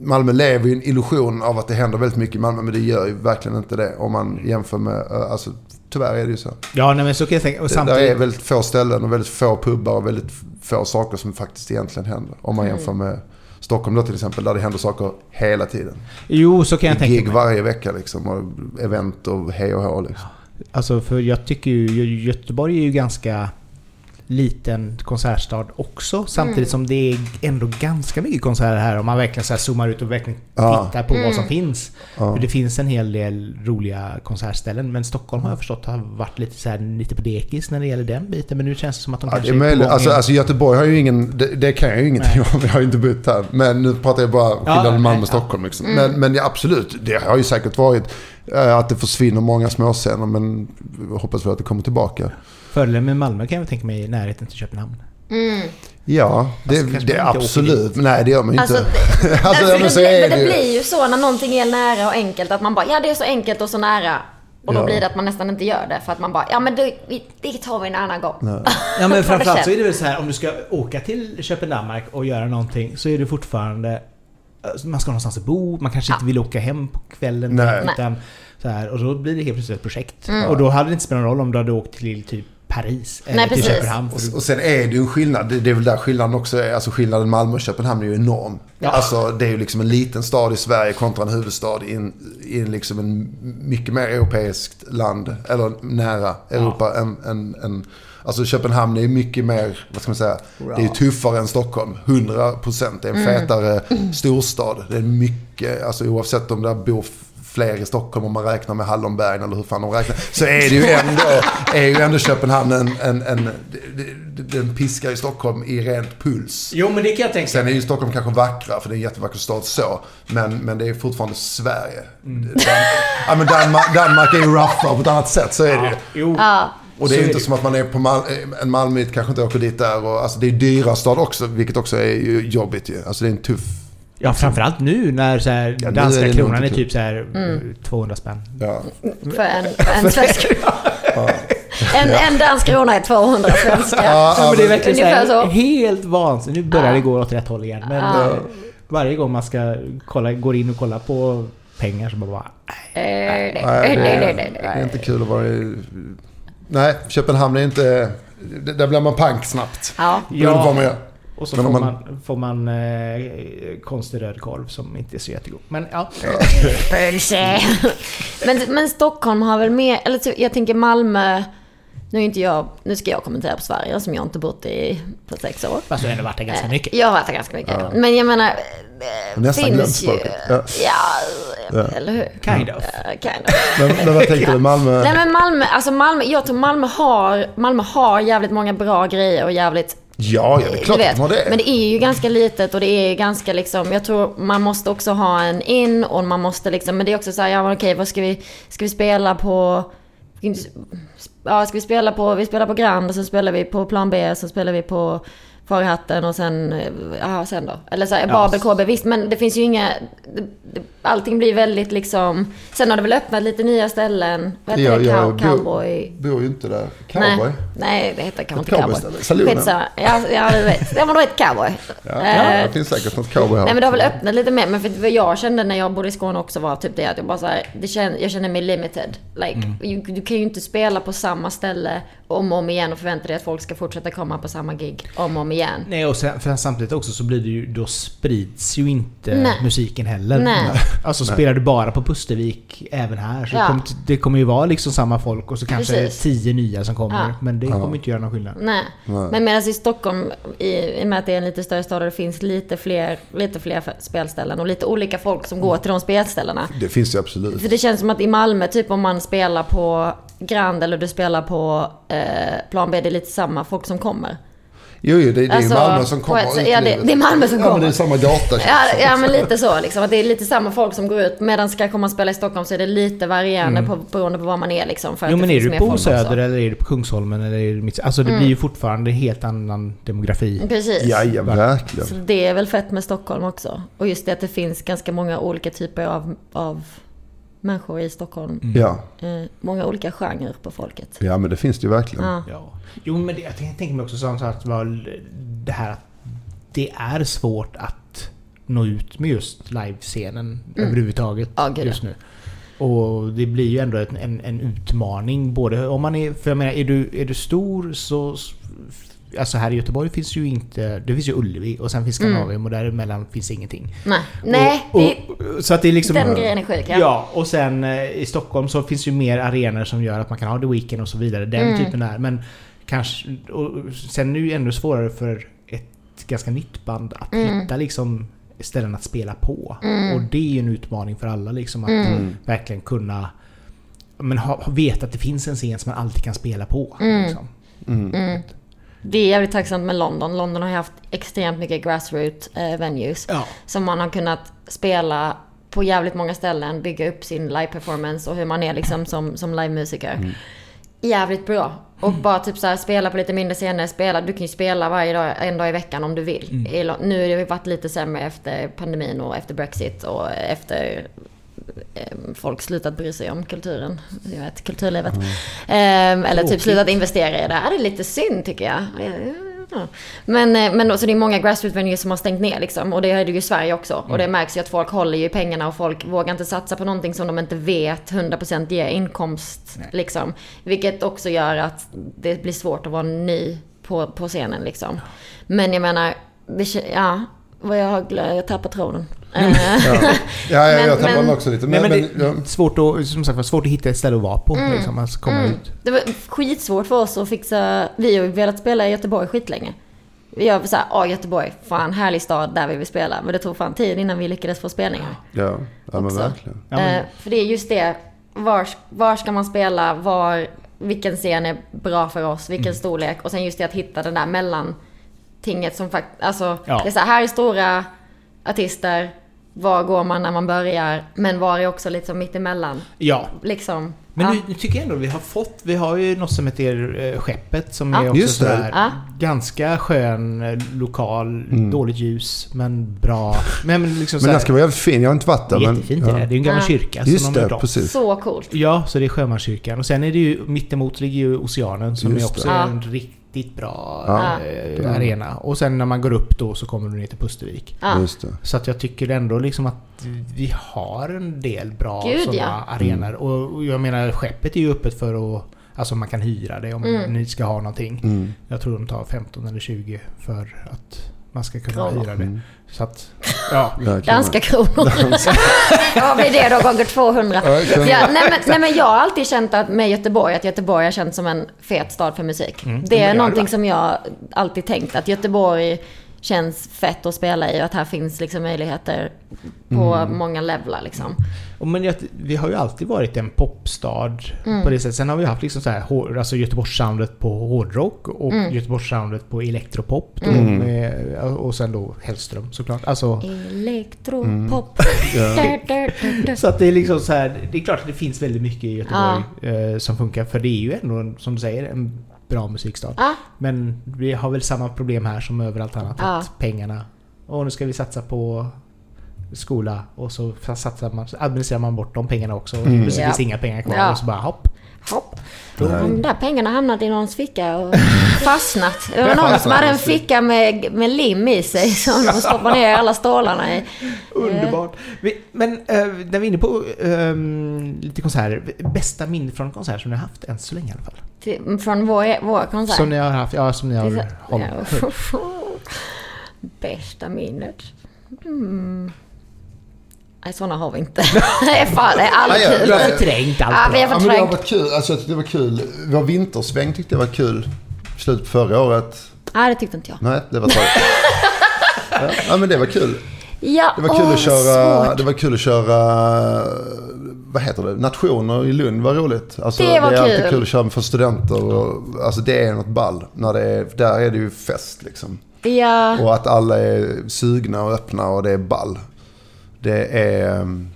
Malmö lever ju en illusion av att det händer väldigt mycket i Malmö, men det gör ju verkligen inte det om man jämför med, alltså tyvärr är det ju så. Ja, nej, men så kan jag tänka. Och Det samtidigt... där är väldigt få ställen och väldigt få pubbar och väldigt få saker som faktiskt egentligen händer. Om man jämför med Stockholm då till exempel, där det händer saker hela tiden. Jo, så kan jag tänka Gig mig. varje vecka liksom och event och hej och hå liksom. Alltså för jag tycker ju Göteborg är ju ganska liten konsertstad också. Samtidigt som det är ändå ganska mycket konserter här om man verkligen så här zoomar ut och verkligen Ja. tittar på vad som finns. Ja. För det finns en hel del roliga konsertställen. Men Stockholm har jag förstått har varit lite, så här, lite på dekis när det gäller den biten. Men nu känns det som att de Ja, det kanske är är på möjligt. Alltså, alltså Göteborg har ju ingen, det, det kan jag ju ingenting om, jag har ju inte bott här. Men nu pratar jag bara skillnaden nej, Malmö och ja. Stockholm. Liksom. Men, men ja, absolut, det har ju säkert varit eh, att det försvinner många småscener. Men jag hoppas väl att det kommer tillbaka. Fördelen med Malmö kan jag tänka mig är närheten till Köpenhamn. Mm. Ja, det, Alltså, det absolut. Nej, det gör man ju Alltså, inte. [LAUGHS] det, alltså, alltså, ja, det, men så blir, är men det det blir ju så när någonting är nära och enkelt att man bara, ja det är så enkelt och så nära. Och då Ja. blir det att man nästan inte gör det för att man bara, ja men det, det tar vi en annan gång. [LAUGHS] Ja men framförallt så är det väl så här om du ska åka till Köpenhamn och göra någonting så är det fortfarande alltså, man ska någonstans att bo, man kanske inte vill åka hem på kvällen. Nej. Utan, så här, och då blir det helt plötsligt ett projekt. Mm. Och då hade det inte spelat någon roll om du hade åkt till typ Paris eller Nej, till precis. Köpenhamn. Och, och sen är det ju en skillnad. Det, det är väl där skillnaden också är. Alltså skillnaden Malmö och Köpenhamn är ju enorm. Ja. Alltså det är ju liksom en liten stad i Sverige kontra en huvudstad i en, i en liksom en mycket mer europeiskt land. Eller nära Europa än, än, än Alltså Köpenhamn är ju mycket mer, vad ska man säga, det är ju tuffare än Stockholm. 100% det är en fetare storstad. Det är mycket, alltså oavsett om där bor fler i Stockholm om man räknar med Hallonbergen eller hur fan de räknar. Så är det ju ändå, är ju ändå Köpenhamn en, en, en, den piskar i Stockholm i rent puls. Jo men det kan jag tänka Sen är ju Stockholm kanske vackra, för det är en jättevacker stad så. Men, men det är fortfarande Sverige. Mm. Dan, ja, men Danmark, Danmark är ju rougher på ett annat sätt, så är det ju. Jo. Ja. Och det är ju inte som att man är på Mal en Malmöit kanske inte åker dit där. Och, alltså det är dyra stad också, vilket också är ju jobbigt ju. Alltså det är en tuff... Ja framförallt nu när så här, Ja, danska är kronan är typ så här Mm. 200 spänn. Ja. För en, en svensk. [LAUGHS] En, en dansk krona är 200 svenska. Ja, Ja, men det är verkligen så här, så. helt vansinnigt. Nu börjar Ja. det gå åt rätt håll igen. Men Ja. eh, varje gång man ska kolla, går in och kollar på pengar så bara... bara Eh, Nej, nej, nej, är, nej, det nej. är inte kul att vara i... Nej, Köpenhamn är inte... det- Där blir man pank snabbt. Ja. Beroende på vad man gör. Och så får man, man- får man eh, konstig röd korv som inte är så jättegod. Men ja. [LAUGHS] Pölse. Men, men Stockholm har väl mer, eller typ, jag tänker Malmö. Nu, är inte jag, nu ska jag kommentera på Sverige som jag inte bott i på sex år. Fast du har ändå varit där ganska Eh, mycket. Jag har varit där ganska mycket. Men jag menar, det Nästan glömt finns ju... Ja. Ja, eller hur? Kind of. Eh, kind of. Men, men vad tänkte du? Malmö? Nej men Malmö, alltså Malmö, jag tror Malmö har, Malmö har jävligt många bra grejer och jävligt Ja, ja, det är klart att de har det. Men det är ju ganska litet och det är ganska liksom, jag tror man måste också ha en in och man måste liksom, men det är också så här, ja okej, vad ska vi, ska vi spela på, ja ska vi spela på, vi spelar på Grand och sen spelar vi på plan B, så spelar vi på Farihatten och sen, eh, ja sen då. Eller så här, Babel, KB, visst men det finns ju inga, allting blir väldigt liksom, sen har det väl öppnat lite nya ställen, vad heter Ja, det, jag Cow, cowboy? bor, bor ju inte där. Cowboy? Nej, nej, det heter kanske inte cowboy. Salonen. Ja, ja, du vet. Ja, men då heter cowboy. Ja, Eh, det finns säkert något cowboy här. Nej men det har väl öppnat lite mer. Men för vad jag kände när jag bodde i Skåne också var typ det att jag bara så här, det kände, jag kände mig limited. Like, Mm. you, du kan ju inte spela på samma ställe om och om igen och förvänta dig att folk ska fortsätta komma på samma gig om och om igen. Nej och sen, för samtidigt också så blir det ju, då sprids ju inte Nej. musiken heller. Nej. [LAUGHS] Alltså spelar du bara på Pustervik även här så Ja. kommer, det kommer ju vara liksom samma folk och så kanske Precis. tio nya som kommer. Ja. Men det Ja. kommer inte göra någon skillnad. Nej. Nej. Men medan i Stockholm, i, i och med att det är en lite större stad och det finns lite fler, lite fler spelställen och lite olika folk som går till de spelställena. Det finns ju absolut. För det känns som att i Malmö, typ om man spelar på Grand eller du spelar på eh, Plan B, det är lite samma folk som kommer. Jo, jo, det, det är ju Alltså, Malmö som kommer ett ut ja, det- det är Malmö som Ja, men kommer. det är samma känns Ja, ja men lite så liksom. Att det är lite samma folk som går ut. Medan ska komma och spela i Stockholm så är det lite varierande på, beroende på var man är liksom. För Jo att men det är finns du på Söder. Mm. eller är du på Kungsholmen eller är du mitt, Alltså det blir ju fortfarande en helt annan demografi. Precis. Ja, ja, verkligen. Så det är väl fett med Stockholm också. Och just det att det finns ganska många olika typer av, av människor i Stockholm. Ja. Eh, många olika genrer på folket. ja, men det finns det ju verkligen. Ja. Ja. Jo men det, jag tänker- mig också sagt var det här att det är svårt att nå ut med just livescenen överhuvudtaget Ja, just nu. Och det blir ju ändå en, en, en utmaning både om man är... För jag menar, är du, är du stor så... Alltså här i Göteborg finns ju inte... Det finns ju Ullevi och sen finns Skandinavium och däremellan finns ingenting. Nej, nej och, det, och, så att det är liksom... den grejen är sjuk. Ja. Ja, och sen eh, i Stockholm så finns ju mer arenor som gör att man kan ha The Weeknd och så vidare. Den Mm. typen där. Men kanske... Och sen är det ju ännu svårare för ett ganska nytt band att Mm. hitta liksom ställen att spela på. Och det är ju en utmaning för alla liksom att Mm. verkligen kunna men ha, ha- veta att det finns en scen som man alltid kan spela på. Mm. Liksom. Det är jävligt tacksamt med London. London har ju haft extremt mycket grassroot eh, venues. Ja. Som man har kunnat spela på jävligt många ställen, bygga upp sin live-performance och hur man är liksom som, som livemusiker. Jävligt bra. Och bara typ så här, spela på lite mindre scener, spela. Du kan ju spela varje dag, en dag i veckan om du vill. Lo- Nu har det varit lite sämre efter pandemin och efter Brexit och efter folk slutat bry sig om kulturen. Jag vet, kulturlivet. Ehm, eller typ slutat investera i det. Det är lite synd tycker jag. Ja. Men, eh, men då, så det är många grassroot venues som har stängt ner liksom. Och det är det ju i Sverige också. Och det märks ju att folk håller ju pengarna och folk vågar inte satsa på någonting som de inte vet 100% ger inkomst. Liksom. Vilket också gör att det blir svårt att vara ny på, på scenen liksom. Men jag menar, det, ja. Vad jag har jag tappar tråden. Eh, Ja, ja jag, Men- jag tappar men- den också lite. Nej, Men, men men, det ja. är svårt att, som sagt, var svårt att hitta ett ställe att vara på. Liksom, alltså komma ut. Det var skitsvårt för oss att fixa... Vi har ju velat spela i Göteborg skitlänge. Vi har såhär, åh Göteborg, fan härlig stad, där vill vi spela. Men det tog fan tid innan vi lyckades få spelningar. ja, ja men verkligen. Ja, men- Eh, för det är just det, var, var ska man spela, var, vilken scen är bra för oss, vilken Mm. storlek. Och sen just det att hitta det där mellantinget som faktiskt, alltså, Ja. det är så här, här är stora artister, var går man när man börjar, men var är också lite som mittemellan. Ja, Liksom. men ja. nu, nu tycker jag ändå vi har fått, vi har ju något som heter eh, Skeppet som Ja. är också Just det. sådär Ja. ganska skön eh, lokal, dåligt ljus men bra. Men, men liksom Men den ska vara jävligt fin. Jag har inte varit där. Men, jättefint ja. är det. Det är en gammal Ja. kyrka Just som de det, om. precis. Så coolt. Ja, så det är Sjömanskyrkan. Och sen är det ju mittemot ligger ju Oceanen som Just är också det. en riktigt bra Ja. eh, arena. Och sen när man går upp då så kommer du ner till Pustervik. Ja. Just det. Så att jag tycker ändå liksom att vi har en del bra Gud, sådana ja. arenor. Och och jag menar skeppet är ju öppet för att Alltså man kan hyra det om Mm. ni ska ha någonting. Mm. Jag tror de tar 15 eller 20 för att man ska kunna Kronor. hyra det. Mm. Så att, ja. [LAUGHS] Danska kronor. Vad blir [LAUGHS] det då gånger 200? Ja, nej, men, nej men jag har alltid känt att med Göteborg, att Göteborg har känts som en fet stad för musik. Mm. Det är det någonting har som jag alltid tänkt, att Göteborg känns fett att spela i och att här finns liksom möjligheter på Mm. många levlar liksom. Men vi har ju alltid varit en popstad Mm. på det sättet. Sen har vi haft liksom så här, alltså Göteborgssoundet på hårdrock och Mm. Göteborgssoundet på elektropop. Mm. med, och sen då Hellström såklart. Alltså, Elektropop. [LAUGHS] Ja. [LAUGHS] Da. så att det är liksom så här, det är klart att det finns väldigt mycket i Göteborg eh, som funkar. För det är ju ändå, som du säger, en bra musikstad. Ja, Men vi har väl samma problem här som överallt annat. Ja. Att pengarna. Och nu ska vi satsa på skola och så satsar man, administrerar man bort de pengarna också. Och Mm. plötsligt Ja. finns inga pengar kvar Ja. och så bara hopp. hopp. De där pengarna hamnat i någons ficka och [LAUGHS] fastnat. Det var någon som hade en ficka med, med lim i sig [LAUGHS] som de stoppade ner alla stålarna i. Underbart. Men eh, när vi är inne på ehm, lite konserter. Bästa minne från en konsert som ni har haft än så länge i alla fall? Till, från vår, vår konsert. Som ni har haft, ja som ni har hållit. ja. [LAUGHS] Bästa minnet? Mm. Nej, sådana har vi inte. [LAUGHS] det är fan, det är aldrig Ja, ja, kul. Du har förträngt allt Ja, vi har bra. Ja, men det har förträngt. varit kul. Alltså jag tyckte det var kul. Vår vintersväng tyckte jag var kul. Slut på förra året. Nej, det tyckte inte jag. Nej, det var tråkigt. [LAUGHS] ja, men det var kul. Ja, Det var kul åh, att köra, svårt. det var kul att köra, vad heter det, nationer i Lund var roligt. Alltså, Det var är alltid kul. kul att köra för studenter och, alltså det är något ball. När det är, där är det ju fest liksom. Ja, Och att alla är sugna och öppna och det är ball. Det är um,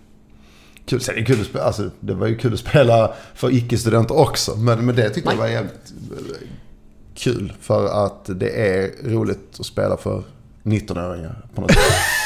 kul. Sen är det kul att spela, alltså det var ju kul att spela för icke-studenter också. Men, men det tyckte jag var jävligt eh, kul. För att det är roligt att spela för 19-åringar på något sätt.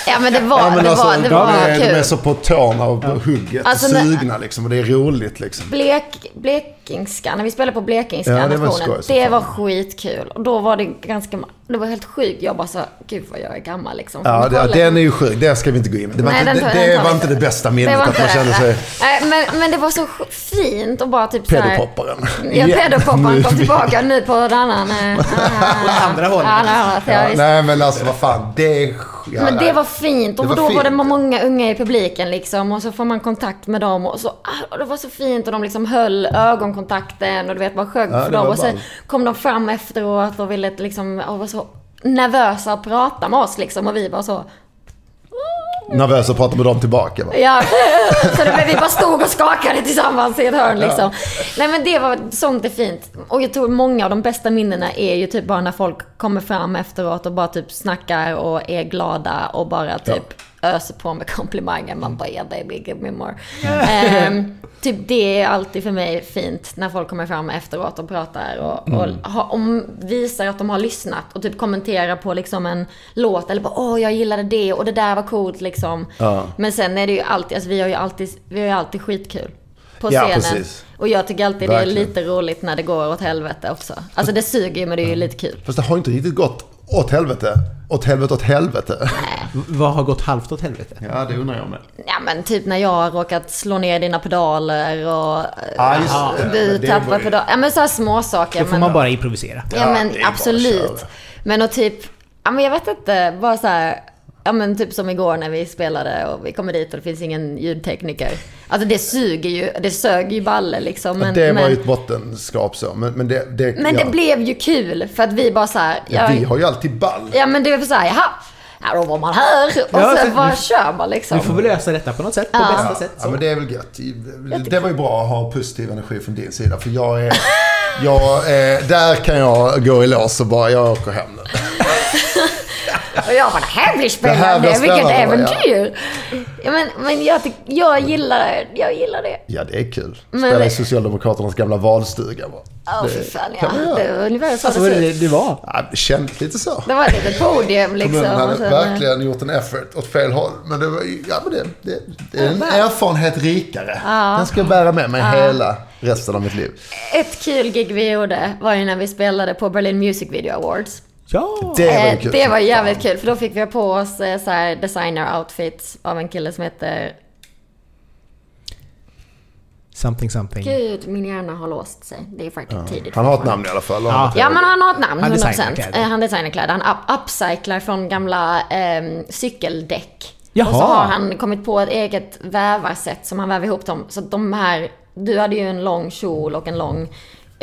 Ja, men det var, Ja, men det alltså, var, det de, var är, de är kul. så på tårna och på hugget Alltså, och sugna liksom. Och det är roligt liksom. Blek, blekingska, när vi spelade på blekingska Ja, det var skoj det var skitkul. Och då var det ganska, det var helt sjukt. Jag bara så, gud vad jag är gammal liksom. Ja, det, den är ju sjuk. Det ska vi inte gå in Det var, Nej, inte, den tar- det, den var inte det bästa Det minnet. var Att man kände det. sig Nej, men, men det var så fint och bara typ så här. pedopopparen. Ja, Ja, pedopopparen kom tillbaka nu på en annan... eh, ah, andra hållet. ja, Ja, nej men alltså vad fan. Det är... Ja, Men det var fint och var då var det fint. många unga i publiken liksom och så får man kontakt med dem och så, ah, och det var så fint och de liksom höll ögonkontakten och du vet, bara sjöng Ja, för dem. var Och sen ball. kom de fram efteråt och ville liksom, och var så nervösa att prata med oss liksom. Och vi bara så, Nervös att prata med dem tillbaka va? Ja, [LAUGHS] så det, vi bara stod och skakade tillsammans i ett hörn liksom. Nej men det var, sånt är fint. Och jag tror många av de bästa minnena är ju typ bara när folk kommer fram efteråt och bara typ snackar och är glada och bara typ öser på med komplimanger. Man bara yeah baby, give me more. Ehm, typ det är alltid för mig fint när folk kommer fram efteråt och pratar och, och ha, om, visar att de har lyssnat och typ kommenterar på liksom en låt eller bara åh jag gillade det och det där var coolt liksom. Ja. Men sen är det ju alltid, alltså vi har ju alltid, vi har ju alltid skitkul. På Ja, scenen. precis. Och jag tycker alltid det är Verkligen. lite roligt när det går åt helvete också. Alltså det suger ju men det är ju lite kul. Fast det har inte riktigt gått åt helvete. Åt helvete åt helvete. Vad har gått halvt åt helvete? Ja, det undrar jag med. Ja men typ när jag har råkat slå ner dina pedaler och Ja, just ja, du det tappar ju- pedaler. Ja men sådana små saker. Då får men, man bara improvisera. Ja, Ja, men absolut. Men och typ, ja men jag vet inte, bara så här. Ja men typ som igår när vi spelade och vi kommer dit och det finns ingen ljudtekniker. Alltså det suger ju, det sög ju balle liksom. Men, det var men, ju ett bottenskrap så. Men, men det... det men ja. det blev ju kul för att vi bara så här. Ja, vi har ju alltid ball. Ja men det var så här, jaha. Ja, då var man här. Och Ja, sen så- bara vi- kör man liksom. Vi får väl lösa detta på något sätt, på Ja. bästa Ja, sätt. ja, Så. men det är väl gött. Det var ju bra att ha positiv energi från din sida. För jag är... Jag är där kan jag gå i lås och bara, jag åker hem nu. [LAUGHS] Och jag bara, det här blir Det här spännande, blir vilket spännande, äventyr. Ja. men men jag, tyck, jag, gillar, jag gillar det. Ja, det är kul. Men- Spela i Socialdemokraternas gamla valstuga. Va? Åh Det för fan ja. Det var ungefär så Alltså det det, det var. Ja, det kändes lite så. Det var ett litet podium liksom. Kommunen hade sen- verkligen gjort en effort åt fel håll. Men det var ja, men det, det, det är en erfarenhet rikare. Den ska jag bära med mig hela resten av mitt liv. Ett kul gig vi gjorde var ju när vi spelade på Berlin Music Video Awards. Ja! Det var Eh, kul. det var jävligt kul för då fick vi ha på oss eh, så här designer outfits av en kille som heter... Something something. Gud, min hjärna har låst sig. Det är faktiskt tidigt. Han har ett namn i alla fall. Ja. Ja, men han har ett namn, Han 100%. designar kläder. Eh, Han designar kläder. Han up upcyclar från gamla ehm, cykeldäck. Jaha. Och så har han kommit på ett eget vävarsätt som han väver ihop dem. Så de här, du hade ju en lång kjol och en lång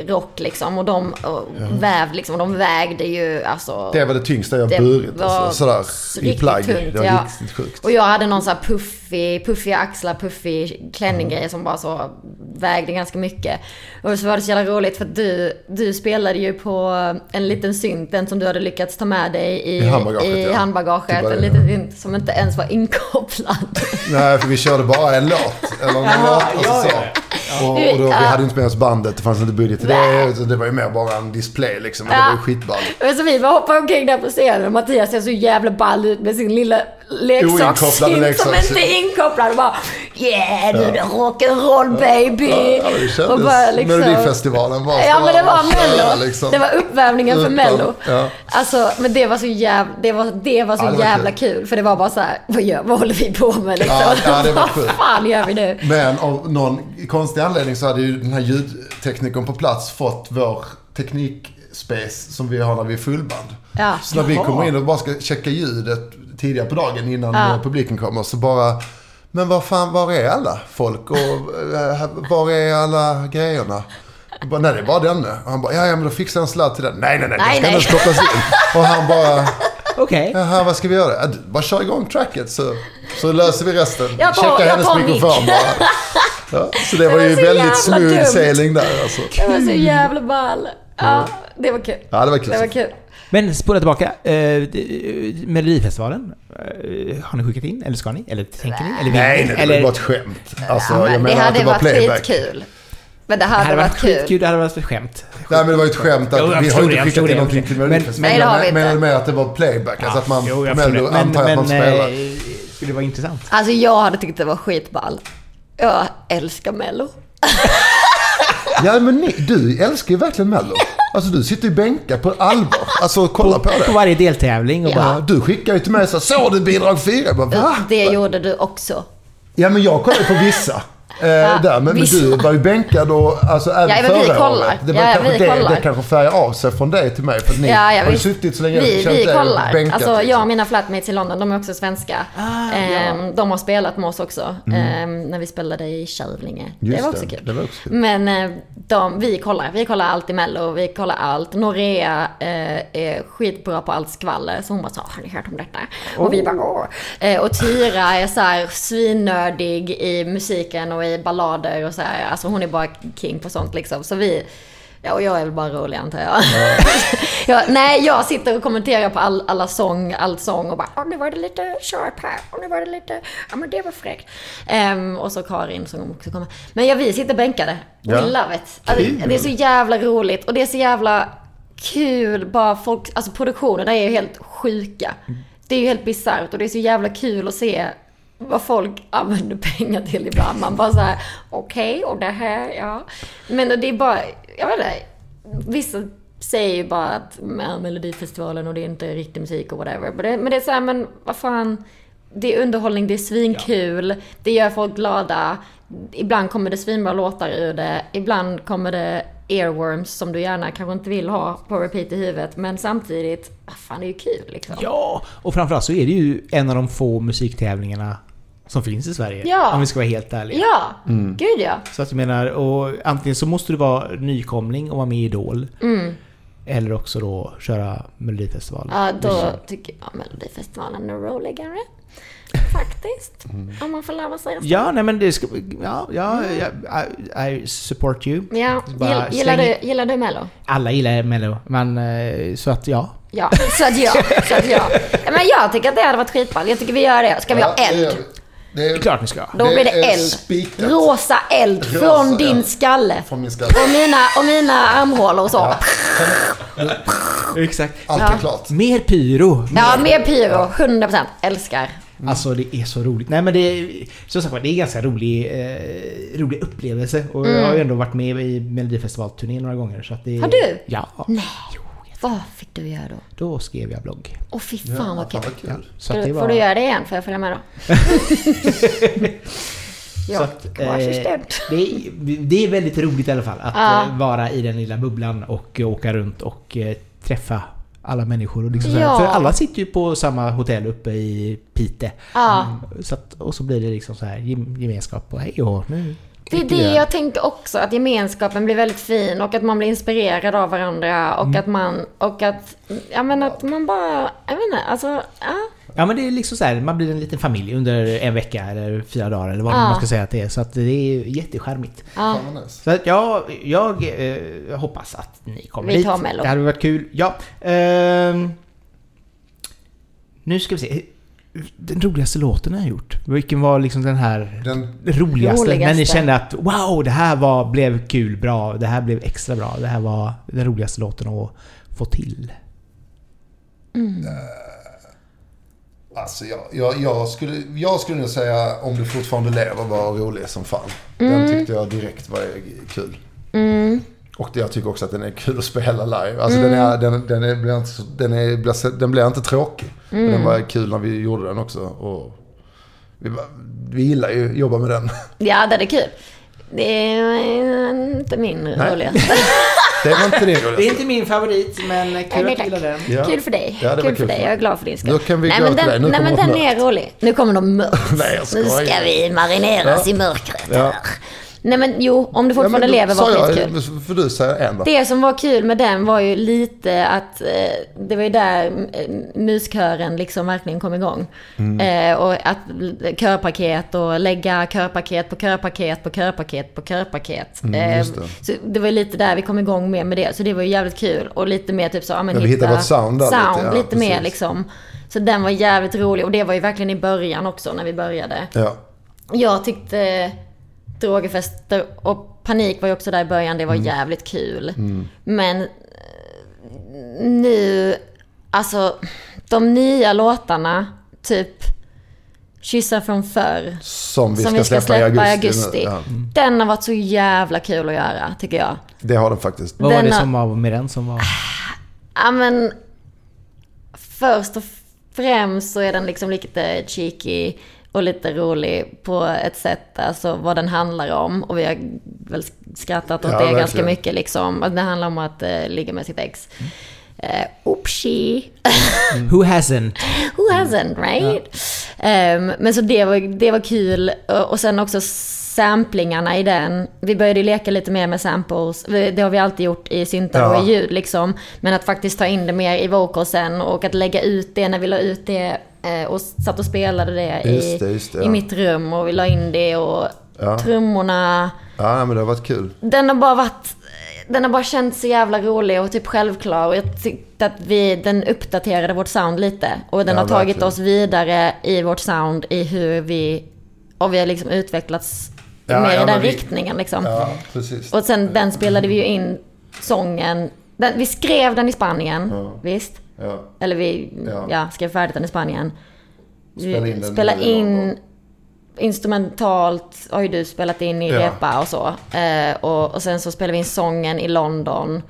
rock liksom. Och de och väv liksom, de vägde ju alltså... Det var det tyngsta jag burit. Alltså, sådär, I plagg. tungt, det var ja. riktigt sjukt. Och jag hade någon sån här puffig, puffiga axlar, puffig klänninggrej som bara så vägde ganska mycket. Och så var det så jävla roligt för att du, du spelade ju på en liten synt, den som du hade lyckats ta med dig i, I handbagaget, i ja. handbagaget. En det. liten synt som inte ens var inkopplad. Nej, för vi körde bara en låt. Eller en låt och så, ja, så. Ja, Och, och då, vi hade inte med oss bandet, det fanns inte budget till det. Så det var ju mer bara en display liksom. Men det var ju skitball. Men så vi bara hoppade omkring där på scenen och Mattias ser så jävla ball ut med sin lilla leksakssynt som inte är inkopplad. Och bara yeah, är det rock'n'roll baby. Ja, det kändes, Och bara liksom- Melodifestivalen var Ja men det var mello. liksom. Det var uppvärmningen för Utan- mello. ja. Alltså, men det var så jävla, det var, det var så Ja, det var jävla kul. kul. För det var bara så här, vad, gör, vad håller vi på med liksom? Ja, ja, det var [LAUGHS] vad fan gör vi nu? Men av någon konstig anledning så hade ju den här ljudteknikern på plats fått vår teknikspace som vi har när vi är fullband. Ja. Så när vi kommer in och bara ska checka ljudet tidigare på dagen innan Ja. publiken kommer så bara Men vad fan, var är alla folk och eh, var är alla grejerna? Jag Bara, nej, det är bara denne. Och han bara, ja, ja, men då fixar jag en sladd till den. Nej, nej, nej, Nej, den ska inte kopplas in. Och han bara, Okej. jaha, vad ska vi göra? Bara kör igång tracket så, så löser vi resten. Jag tar- Checka jag hennes tar mikrofon bara. Ja, så det var var ju väldigt smooth sailing där alltså. Det var så jävla ball. Ja, det var kul. Ja, det var kul. Det var kul. Men spola tillbaka. Eh, d- Melodifestivalen. Eh, har ni skickat in? Eller ska ni? Eller tänker ni? Eller Nej, ni? nej, det var bara ett skämt. Alltså, Ja, jag men det menar att hade det var varit playback. skitkul. Men det det hade hade varit varit kul. skitkul. Det hade varit ett skämt. Nej, men det var ju ett skämt att Jo, vi har det, inte skickat in det, någonting jag till förstår det. Melodifestivalen. Nej, det har vi Men inte. men med att det var playback. Alltså att man, jo, Mello det. Men, antar att man men spelar. eh, skulle det vara intressant? Alltså jag hade tyckt det var skitball. Jag älskar mello. [LAUGHS] Ja, men ni, du älskar ju verkligen Mello. Alltså du sitter ju bänkad på allvar. Alltså kolla på På det. varje deltävling och Ja. bara... Du skickar ju till mig så såg du bidrag fyra? Jag bara, va? Det gjorde du också. Ja, men jag kollar ju på vissa. Eh, där, men, men du var ju bänkad och alltså även Ja, förra kollar. året. Det, var Ja, kanske vi det, kollar. det kanske färgar av sig från dig till mig. För att ni Ja, ja, har ju suttit så länge Vi, känt vi kollar. bänkat, alltså, jag liksom. och mina flatmates i London, de är också svenska. Ah, Ehm, De har spelat med oss också. Ehm, när vi spelade i Kävlinge. Mm. Just det var också kul. Det var också kul. Men eh, de, vi kollar. Vi kollar allt i Mello. Vi kollar allt. Norea eh, är skitbra på allt skvaller. Så hon bara så har ni hört om detta? Och vi bara åh. Eh, och Tyra är så här svinnördig i musiken och i ballader och så här. Alltså hon är bara king på sånt liksom. Så vi, ja och jag är väl bara rolig antar jag. [LAUGHS] ja, nej, jag sitter och kommenterar på all, alla sång, all sång och bara åh nu var det lite sharp här och nu var det lite, ja men det var fräckt. Ehm, och så Karin som också kommer. Men ja, vi sitter bänkade. We Ja. love it. Alltså, det är så jävla roligt och det är så jävla kul bara folk, alltså produktionen där är ju helt sjuka. Det är ju helt bisarrt och det är så jävla kul att se vad folk använder pengar till ibland. Man bara såhär, okej, och det här, ja. Men det är bara, jag vet inte, vissa säger ju bara att ja, Melodifestivalen och det är inte riktig musik och whatever. Men det, men det är såhär, men vad fan. Det är underhållning, det är svinkul, det gör folk glada. Ibland kommer det svinbra låtar ur det. Ibland kommer det earworms som du gärna kanske inte vill ha på repeat i huvudet. Men samtidigt, vad fan det är ju kul liksom. Ja, och framförallt så är det ju en av de få musiktävlingarna som finns i Sverige. Ja. Om vi ska vara helt ärliga. Ja, gud ja. Så att jag menar, och antingen så måste du vara nykomling och vara med i Idol. Eller också då köra Melodifestivalen. Ja, då tycker jag Melodifestivalen är roligare. [LAUGHS] Faktiskt. Om man får lov att säga så. Ja, nej men det ska... Ja, ja, ja I, I support you. Ja, Bara gill, gillar, släng- du, gillar du Mello? Alla gillar Mello, men eh, så att ja. Ja, så att ja. Så att ja. [LAUGHS] Men jag tycker att det hade varit skitball. Jag tycker vi gör det. Ska vi ha Ja, det eld? Det är klart ni ska. Då blir det eld. spikat. Rosa eld Rosa från din eld. skalle. från min skalle. Och mina, och mina armhålor och så. Ja. Exakt. Allt Ja. är klart. Mer pyro. Ja, mer pyro. 100%. Älskar. Alltså det är så roligt. Nej men det är, som sagt det är en ganska rolig, eh, rolig upplevelse. Och jag har ju ändå varit med i Melodifestivalturnén några gånger. Så att det, Har du? Ja. Nej. Vad fick du göra då? Då skrev jag blogg. Åh fy Ja, fan vad kul. Ja, så att du, var, Får du göra det igen? Får jag följa med då? [LAUGHS] så ja, att, var eh, det, är, det är väldigt roligt i alla fall att Ja. eh, vara i den lilla bubblan och åka runt och eh, träffa alla människor. Och liksom så Ja. här, för alla sitter ju på samma hotell uppe i Pite. Ja. Så att, och så blir det liksom så här gem- gemenskap och hej och nu Det är det jag tänkte också, att gemenskapen blir väldigt fin och att man blir inspirerad av varandra och att man, och att, ja men att man bara, jag vet inte, alltså, ja. Ja men det är liksom så här, man blir en liten familj under en vecka eller fyra dagar eller vad Ja. man ska säga att det är. Så att det är jättecharmigt. ja. Så att jag, jag eh, hoppas att ni kommer Vi Mello. Det hade varit kul. Ja. ehm, nu ska vi se. Den roligaste låten jag har gjort. Vilken var liksom den här Den, roligaste? När ni Roligaste. kände att wow, det här var, blev kul, bra. Det här blev extra bra. Det här var den roligaste låten att få till. alltså jag, jag, jag, skulle, jag skulle nog säga om du fortfarande lever var rolig som fan. Mm. Den tyckte jag direkt var kul. Och jag tycker också att den är kul att spela live. Alltså Mm. den, är, den, den, är, blir inte, den, är, blir- den blir inte tråkig. Mm. Men Den var kul när vi gjorde den också. Och vi, var- vi gillar ju att jobba med den. [LAUGHS] Ja, det är kul. Det är inte min roligaste. [LAUGHS] Det var inte din Det är inte min favorit, men Nej, kul men att du gillar den. Ja. Kul för dig. Ja, det var kul för kul dig. Jag är glad för din skull. Då kan vi nej, gå men till dig. den, Nu nej, men den något är rolig. Nu kommer något mörkt. Nej, jag nu ska vi marineras Ja. i mörkret Ja. här. Nej men jo, om du fortfarande då lever var sa jag- skitkul. För du säger en då. Det som var kul med den var ju lite att eh, det var ju där eh, muskören liksom verkligen kom igång. Mm. Eh, och att körpaket och lägga körpaket på körpaket på körpaket på körpaket. Mm, eh, det. Så det var ju lite där vi kom igång med, med det. Så det var ju jävligt kul. Och lite mer typ så, ja men Ja, vi hittade vårt sound där lite, sound, ja, lite mer liksom. Så den var jävligt rolig. Och det var ju verkligen i början också när vi började. Ja. Jag tyckte drogerfester och panik var ju också där i början. Det var Mm. jävligt kul. Men nu, alltså de nya låtarna, typ Kyssar från förr, Som vi som ska, vi ska släppa, släppa i i augusti. augusti. Ja, Den har varit så jävla kul att göra, tycker jag. det har den faktiskt. Vad var det som var med den som var... Ja men, först och främst så är den liksom lite cheeky och lite rolig på ett sätt, alltså vad den handlar om. Och vi har väl skrattat åt Ja, det verkligen. ganska mycket liksom. Att Det handlar om att eh, ligga med sitt ex. Uh, oopsie. Who hasn't? [LAUGHS] Who hasn't, right? Ehm, men så det var, det var kul. Och, sen också samplingarna i den. Vi började ju leka lite mer med samples. Det har vi alltid gjort i syntar Ja. och i ljud liksom. Men att faktiskt ta in det mer i vocalsen och att lägga ut det när vi la ut det eh, och satt och spelade det, i, det, det, i ja. mitt rum och vi la in det och Ja. trummorna. Ja, men det har varit kul. Den har bara varit... Den har bara känts så jävla rolig och typ självklar. Och jag tyckte att vi, den uppdaterade vårt sound lite. Och den Ja, har tagit verkligen. oss vidare i vårt sound i hur vi... Och vi har liksom utvecklats Ja, mer ja, i den vi- riktningen liksom. Ja, precis. Och sen den spelade vi ju in sången. Den, vi skrev den i Spanien, visst? Ja. Eller vi Ja. ja. skrev färdigt den i Spanien. Spela in den i in instrumentalt, har ju du spelat in i Ja. repa och så. Eh, och, och sen så spelade vi in sången i London.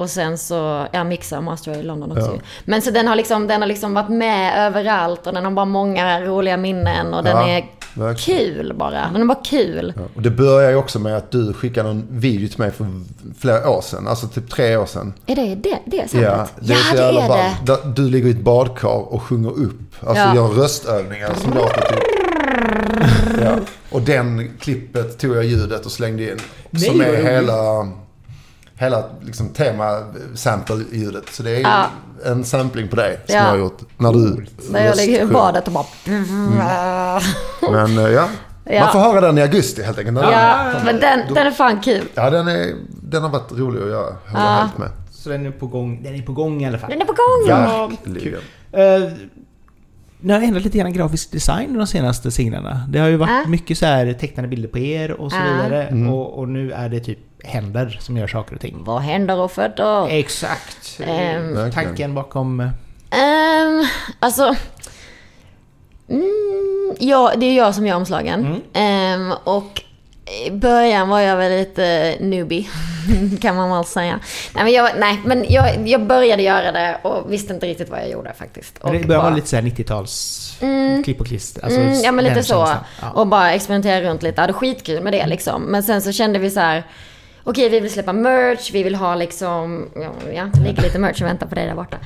Och sen så, ja mixar och masterar i London också Ja. Men så den har, liksom, den har liksom varit med överallt och den har bara många roliga minnen och den Ja, är verkligen. kul bara. Den är bara kul. Ja. Och det börjar ju också med att du skickade en video till mig för flera år sedan. Alltså typ tre år sedan. Är det det? Det är sant? Ja, det ja, är så det är det. Du ligger i ett badkar och sjunger upp. Alltså Ja. gör röstövningar som låter typ... [LAUGHS] Ja. Och den klippet tog jag ljudet och slängde in. Nej, som är hela, hela liksom tema sample-ljudet. Så det är ju Ja. en sampling på dig som Ja. jag har gjort. När du När jag ligger i badet och bara... Men eh, ja. Ja. Man får höra den i augusti helt enkelt. När Ja, den- men den, den är fan kul. Ja, den, är, den har varit rolig att göra. Jag håller Ja. helt med. Så den är på gång, den är på gång i alla fall. Den är på gång. Verkligen. Uh, ni har ändrat lite grann grafisk design de senaste singlarna. Det har ju varit Ja. mycket så här tecknade bilder på er och så Ja. vidare. Mm. Och, och nu är det typ händer som gör saker och ting. Vad händer och fötter? Exakt. Verkligen. Tanken bakom... Um, alltså... Mm, ja, det är jag som gör omslagen. Ehm, och i början var jag väl lite newbie, [LAUGHS] kan man väl säga. Nej, men, jag, nej, men jag, jag började göra det och visste inte riktigt vad jag gjorde faktiskt. Men Och det börjar bara- vara lite såhär 90-tals klipp och klister. Alltså mm, ja men lite så. Ja. Och bara experimentera runt lite. Hade skitkul med det liksom. Men sen så kände vi så här. Okej, vi vill släppa merch, vi vill ha liksom, ja, det ligger lite merch och väntar på dig där borta.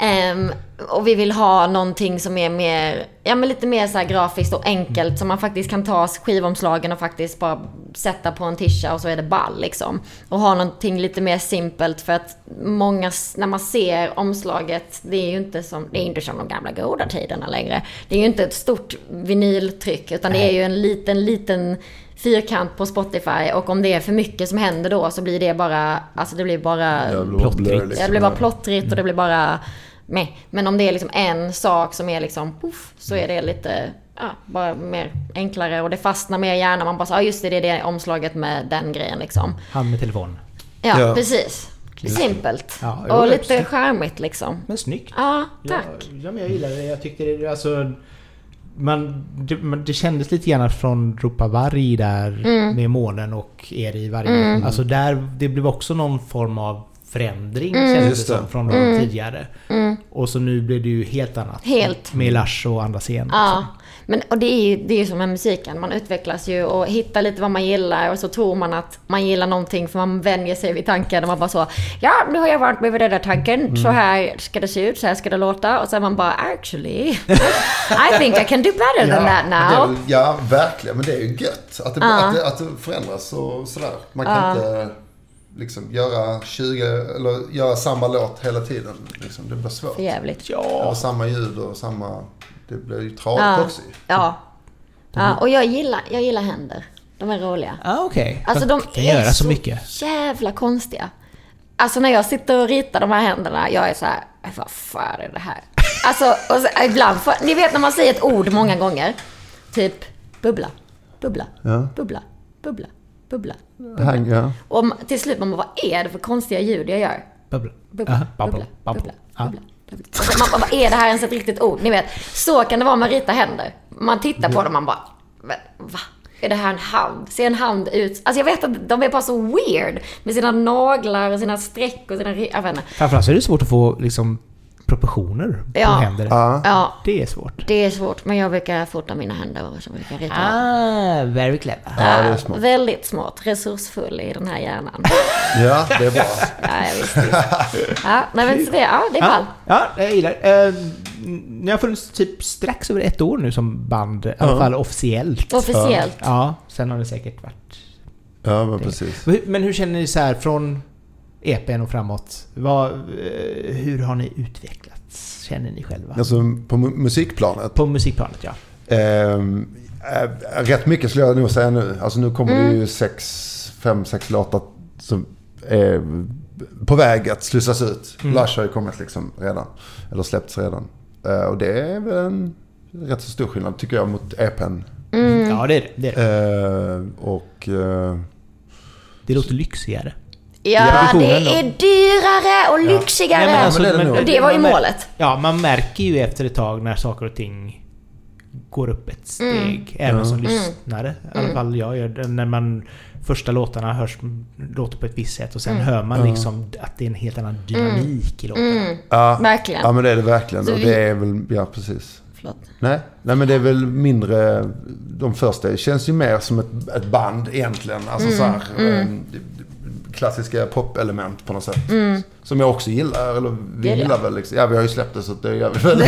Ehm, och vi vill ha någonting som är mer, ja men lite mer så grafiskt och enkelt. Så man faktiskt kan ta skivomslagen och faktiskt bara sätta på en tisha och så är det ball liksom. Och ha någonting lite mer simpelt för att många, när man ser omslaget, det är ju inte som, det är inte som de gamla goda tiderna längre. Det är ju inte ett stort vinyltryck utan det är ju en liten, liten fyrkant på Spotify och om det är för mycket som händer då så blir det bara, alltså det blir bara Ja, det blir Plottrigt. liksom. det blir bara plottrigt och det blir bara med. Men om det är liksom en sak som är liksom puff, så är det lite, ja, bara mer enklare och det fastnar mer i hjärnan. Man bara så, ja just det, det är det omslaget med den grejen liksom. Han med telefon. Ja, Ja. precis. Simpelt. Ja, och lite snyggt. charmigt liksom. Men snyggt. Ja, Ja, tack. ja, men jag gillar det. Jag tyckte det, alltså... Man, det, man, det kändes lite grann från Ropa Varg där Mm. med månen och er i varje. Alltså där, det blev också någon form av förändring Mm. kändes det som från de tidigare. Och så nu blev det ju helt annat. Helt. Med Lars och andra scen. Ja, men och det är ju det är som med musiken. Man utvecklas ju och hittar lite vad man gillar och så tror man att man gillar någonting för man vänjer sig vid tanken och man bara så Ja, nu har jag varit med vid den där tanken. Så här ska det se ut, så här ska det låta. Och sen man bara actually I think I can do better than that now. väl- ja, verkligen. Men det är ju gött att det, Ja. att det, att det förändras och sådär. Man kan inte liksom göra 20, eller göra samma låt hela tiden. Liksom, det blir svårt. För jävligt. Eller samma ljud och samma... Det blir ju tradigt Ja. också. Ja. ja. Och jag gillar, jag gillar händer. De är roliga. Ah, okej. Alltså de kan är göra så så mycket. jävla konstiga. Alltså när jag sitter och ritar de här händerna, jag är så här, vad fan är det här? Alltså, och så, ibland, får, ni vet när man säger ett ord många gånger. Typ bubbla, bubbla, Ja. bubbla, bubbla, bubbla. Det här, ja. Och till slut man bara, vad är det för konstiga ljud jag gör? Bubbla. Bubbla, bubbla, bubbla. Ja. bubbla, bubbla. Och så man bara, är det här ens ett riktigt ord? Ni vet, så kan det vara med rita händer. Man tittar på dem och man bara, va? Är det här en hand? Ser en hand ut? Alltså jag vet att de är bara så weird. Med sina naglar och sina streck och sina... Jag vet inte. Framförallt så är det svårt att få liksom proportioner på Ja. händer. Ja. Ja, Det är svårt. det är svårt. Men jag brukar fota mina händer och så brukar jag rita. Ah, very clever. Ja, det är smart. Väldigt smart. Resursfull i den här hjärnan. Ja, det är bra. [LAUGHS] Ja, jag visste det. Ja, nej, men så det, ja, det är Ja, ball. ja, jag gillar det. Eh, Ni har funnits typ strax över ett år nu som band, i alla fall officiellt. Officiellt. Ja, sen har det säkert varit... Ja, men precis. Men hur- Men hur känner ni så här från EPn och framåt? Vad, eh, hur har ni utvecklats, känner ni själva? Alltså på mu- musikplanet. På musikplanet, ja. Ehm, äh, rätt mycket skulle jag nog säga nu. Alltså nu kommer det ju sex, fem, sex låtar som är på väg att slussas ut. Mm. Lush har ju kommit liksom redan. Eller släppts redan. Eh, och det är väl en rätt så stor skillnad tycker jag mot EPn. Mm. Ja, det är det. Det, är det. Eh, och... eh, det låter lyxigare. Ja, det är dyrare och lyxigare. Nej, men alltså, men och det var ju målet. Ja, man märker ju efter ett tag när saker och ting går upp ett steg. Även Ja. som Mm. lyssnare. I alla fall jag gör det. När man första låtarna hörs, låter på ett visst sätt och sen Mm. hör man Ja. liksom att det är en helt annan dynamik i låtarna. Mm, ja, verkligen. ja, men det är det verkligen. Och det är väl, ja precis. Förlåt. Nej, nej men det är väl mindre, de första det känns ju mer som ett, ett band egentligen. Alltså så här, eh, klassiska popelement på något sätt. Som jag också gillar, eller vi Det är det. gillar väl liksom. Ja vi har ju släppt det så det gör vi väl. [LAUGHS]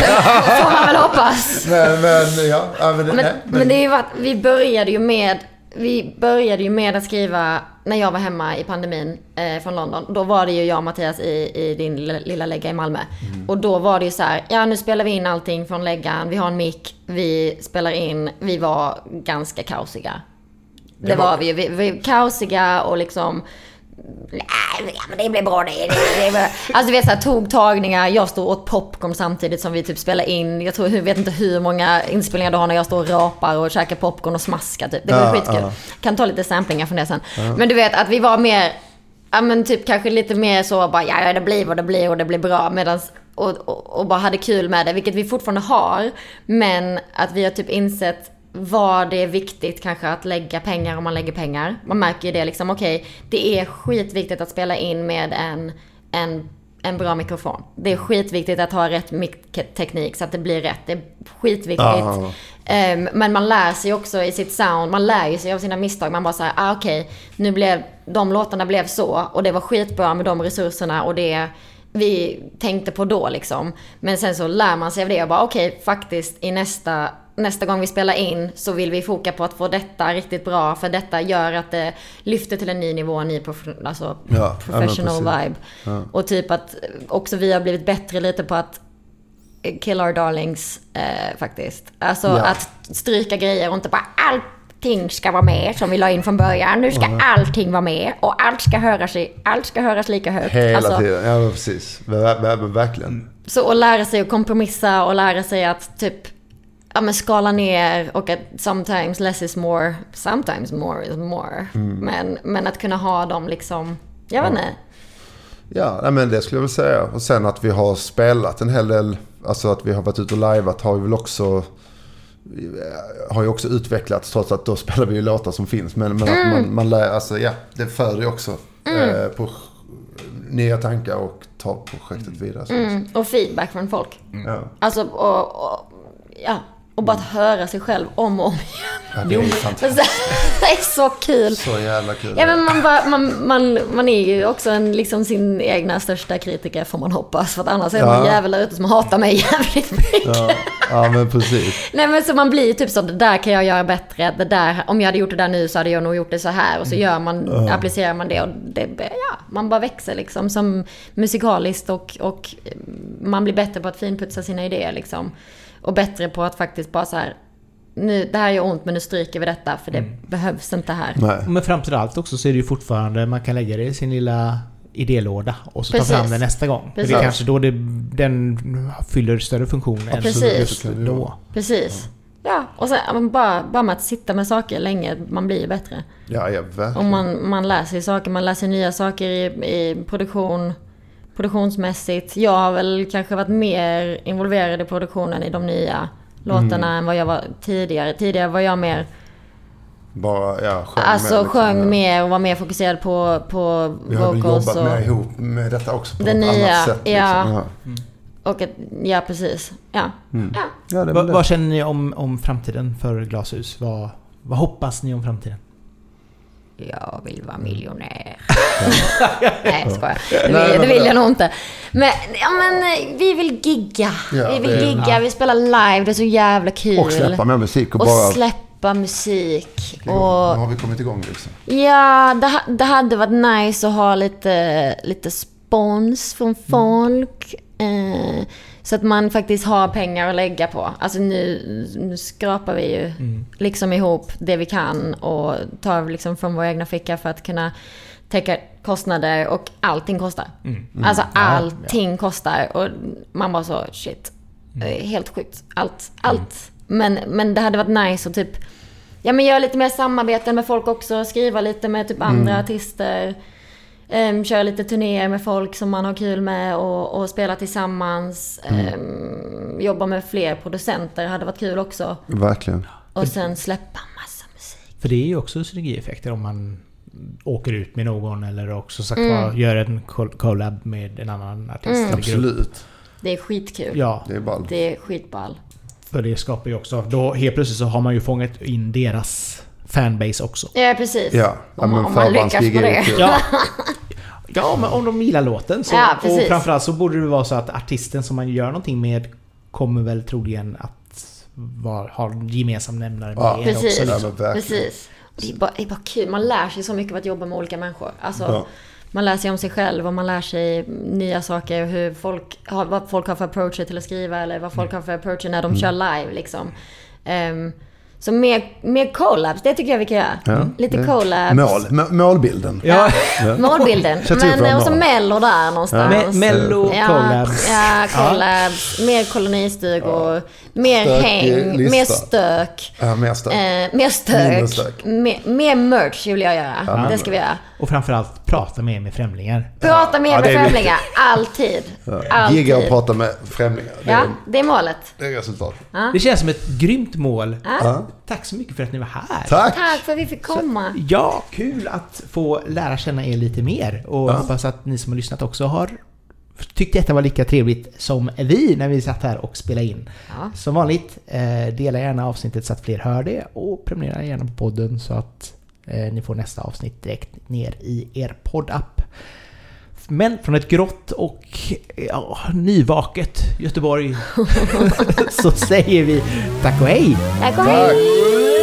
Får man väl hoppas. [LAUGHS] men, men ja, ja men, det- Men, nej, men det är ju varit, vi började ju med vi började ju med att skriva, när jag var hemma i pandemin eh, från London, då var det ju jag och Mattias i, i din lilla, lägga i Malmö. Och då var det ju så här, ja nu spelar vi in allting från läggan, vi har en mick, vi spelar in, vi var ganska kaosiga. Det, Det var- var vi ju, vi, vi kaosiga och liksom Nej, ja, men det blir bra det. det, det blir... Alltså du vet såhär togtagningar, jag står åt popcorn samtidigt som vi typ spelar in. Jag tror, jag vet inte hur många inspelningar du har när jag står och rapar och käkar popcorn och smaskar typ. Det var Ja, skitkul. ja. Kan ta lite samplingar från det sen. Men du vet att vi var mer, ja men typ kanske lite mer så bara, ja det blir vad det blir och det blir bra. Medans, och, och, och bara hade kul med det, vilket vi fortfarande har. Men att vi har typ insett vad det är viktigt kanske att lägga pengar om man lägger pengar. Man märker ju det liksom, okej, det är skitviktigt att spela in med en, en, en bra mikrofon. Det är skitviktigt att ha rätt mic-teknik så att det blir rätt. Det är skitviktigt. Ja. Ehm, men man lär sig också i sitt sound, man lär ju sig av sina misstag. Man bara säger, ah, okej, nu blev, de låtarna blev så och det var skitbra med de resurserna och det vi tänkte på då liksom. Men sen så lär man sig av det och bara okej, faktiskt i nästa, nästa gång vi spelar in så vill vi foka på att få detta riktigt bra för detta gör att det lyfter till en ny nivå, en ny prof- alltså Ja, ja, professional precis. vibe. Ja. Och typ att också vi har blivit bättre lite på att kill our darlings eh, faktiskt. Alltså Ja. att stryka grejer och inte bara allting ska vara med som vi la in från början. Nu ska allting vara med och allt ska höras, i, allt ska höras lika högt. Hela Alltså, tiden, ja precis. Ver, ver, verkligen. så att lära sig att kompromissa och lära sig att typ ja, men skala ner och att sometimes less is more, sometimes more is more. Men, men att kunna ha dem liksom, jag vet inte. Ja, nej, men det skulle jag väl säga. Och sen att vi har spelat en hel del, alltså att vi har varit ute och lajvat har ju väl också har ju också utvecklats trots att då [LAUGHS] spelar vi ju låtar som finns. Men, men att man, man lär, alltså ja, det föder ju också eh, på nya tankar och tar projektet vidare. så. Mm, och feedback från folk. Ja. Alltså, och, och, ja, och bara att höra sig själv om och om igen. ja, det är fantastiskt. [LAUGHS] Det är så kul. Så jävla kul. Ja, men man, bara, man, man, man är ju också en, liksom sin egna största kritiker får man hoppas. För att annars är det Ja. någon jävel där ute som hatar mig [LAUGHS] jävligt mycket. ja, ja, men precis. Nej men så man blir ju typ så, det där kan jag göra bättre. Det där, om jag hade gjort det där nu så hade jag nog gjort det så här. Och så gör man, applicerar man det och det, ja, man bara växer liksom som musikaliskt och, och man blir bättre på att finputsa sina idéer liksom. Och bättre på att faktiskt bara så här, nu, det här gör ont men nu stryker vi detta för det behövs inte här. Nej. Men fram till allt också så är det ju fortfarande, man kan lägga det i sin lilla idélåda och så Precis. ta fram det nästa gång. För det Precis. är kanske då det, den fyller större funktion än Precis. just då. Precis. Ja, och sen ja, bara, bara med att sitta med saker länge, man blir ju bättre. Ja, ja, verkligen. Och man, man lär sig saker, man lär sig nya saker i, i produktion, produktionsmässigt. Jag har väl kanske varit mer involverad i produktionen i de nya låtarna Mm. än vad jag var tidigare. Tidigare var jag mer, Bara, ja, sjöng alltså med, liksom, sjöng mer och var mer fokuserad på, på Vi har väl jobbat och... med ihop med detta också på Det något nya, annat sätt. ja. Liksom. och ett, ja precis. Ja. Mm. ja. Ja, det är Va, väl det. vad känner ni om, om framtiden för glashus? Vad, vad hoppas ni om framtiden? Jag vill vara miljonär. [LAUGHS] Nej, jag skojar. Det vill, det vill jag nog inte. Men, ja, men eh, vi vill gigga. Ja, vi vill gigga, ja. vi spelar live, det är så jävla kul. Och släppa mer musik och, Och bara... släppa musik. Nu Och har vi kommit igång liksom. ja, det, det hade varit nice att ha lite, lite spons från folk. Eh, så att man faktiskt har pengar att lägga på. Alltså nu, nu skrapar vi ju liksom ihop det vi kan och tar liksom från vår egna ficka för att kunna täcka kostnader och allting kostar. Alltså allting kostar och man bara så shit. Är helt sjukt. Allt, allt. Men, men det hade varit nice att typ Ja men göra lite mer samarbeten med folk också, skriva lite med typ andra artister. Um, köra lite turnéer med folk som man har kul med och, och spela tillsammans. Ehm, jobba med fler producenter hade varit kul också. Verkligen. Och sen släppa massa musik. För det är ju också synergieffekter om man åker ut med någon eller också sagt Mm. var, gör en col- collab med en annan artist grupp. Absolut. Det är skitkul. Ja, Det är ball. Det är skitball. för det skapar ju också... Då helt plötsligt så har man ju fångat in deras fanbase också. Ja precis. Ja, ja Om, men om man lyckas ju det. Ja. ja, men om de gillar låten så... Ja, och framförallt så borde det vara så att artisten som man gör någonting med kommer väl troligen att var, ha en gemensam nämnare med Ja, er Precis. också. Ja, Liksom. verkligen. Precis. Det är, bara, det är bara kul. Man lär sig så mycket av att jobba med olika människor. Alltså, Ja. Man lär sig om sig själv och man lär sig nya saker. Hur folk har, vad folk har för approacher till att skriva eller vad folk har för approacher när de kör live. Liksom. Ehm, så mer, mer collabs, det tycker jag vi kan göra. Ja, Lite collabs. Mål, må- målbilden. Ja, [LAUGHS] Målbilden. Men och så. Mello där någonstans. Me- Mello, Ja, collabs. Ja, collabs. Mer kolonistugor. Mer Stökig häng. lista. Mer stök. Ja, mer stök. Eh, mer stök. stök. Mer, mer merch vill jag göra. det ska vi göra. Och framförallt prata mer med främlingar. Prata mer Ja, med främlingar. Alltid. Alltid. Gigga och prata med främlingar. Det Ja, är, det är målet. det är resultatet. Det känns som ett grymt mål. Ja. Tack så mycket för att ni var här. Tack! Tack för att vi fick komma. Ja, kul att få lära känna er lite mer. Och Ja. hoppas att ni som har lyssnat också har tyckt detta var lika trevligt som vi när vi satt här och spelade in. Ja. Som vanligt, eh, dela gärna avsnittet så att fler hör det och prenumerera gärna på podden så att ni får nästa avsnitt direkt ner i er poddapp. Men från ett grått och ja, nyvaket Göteborg [LAUGHS] så säger vi tack och hej! Tack och hej! Tack!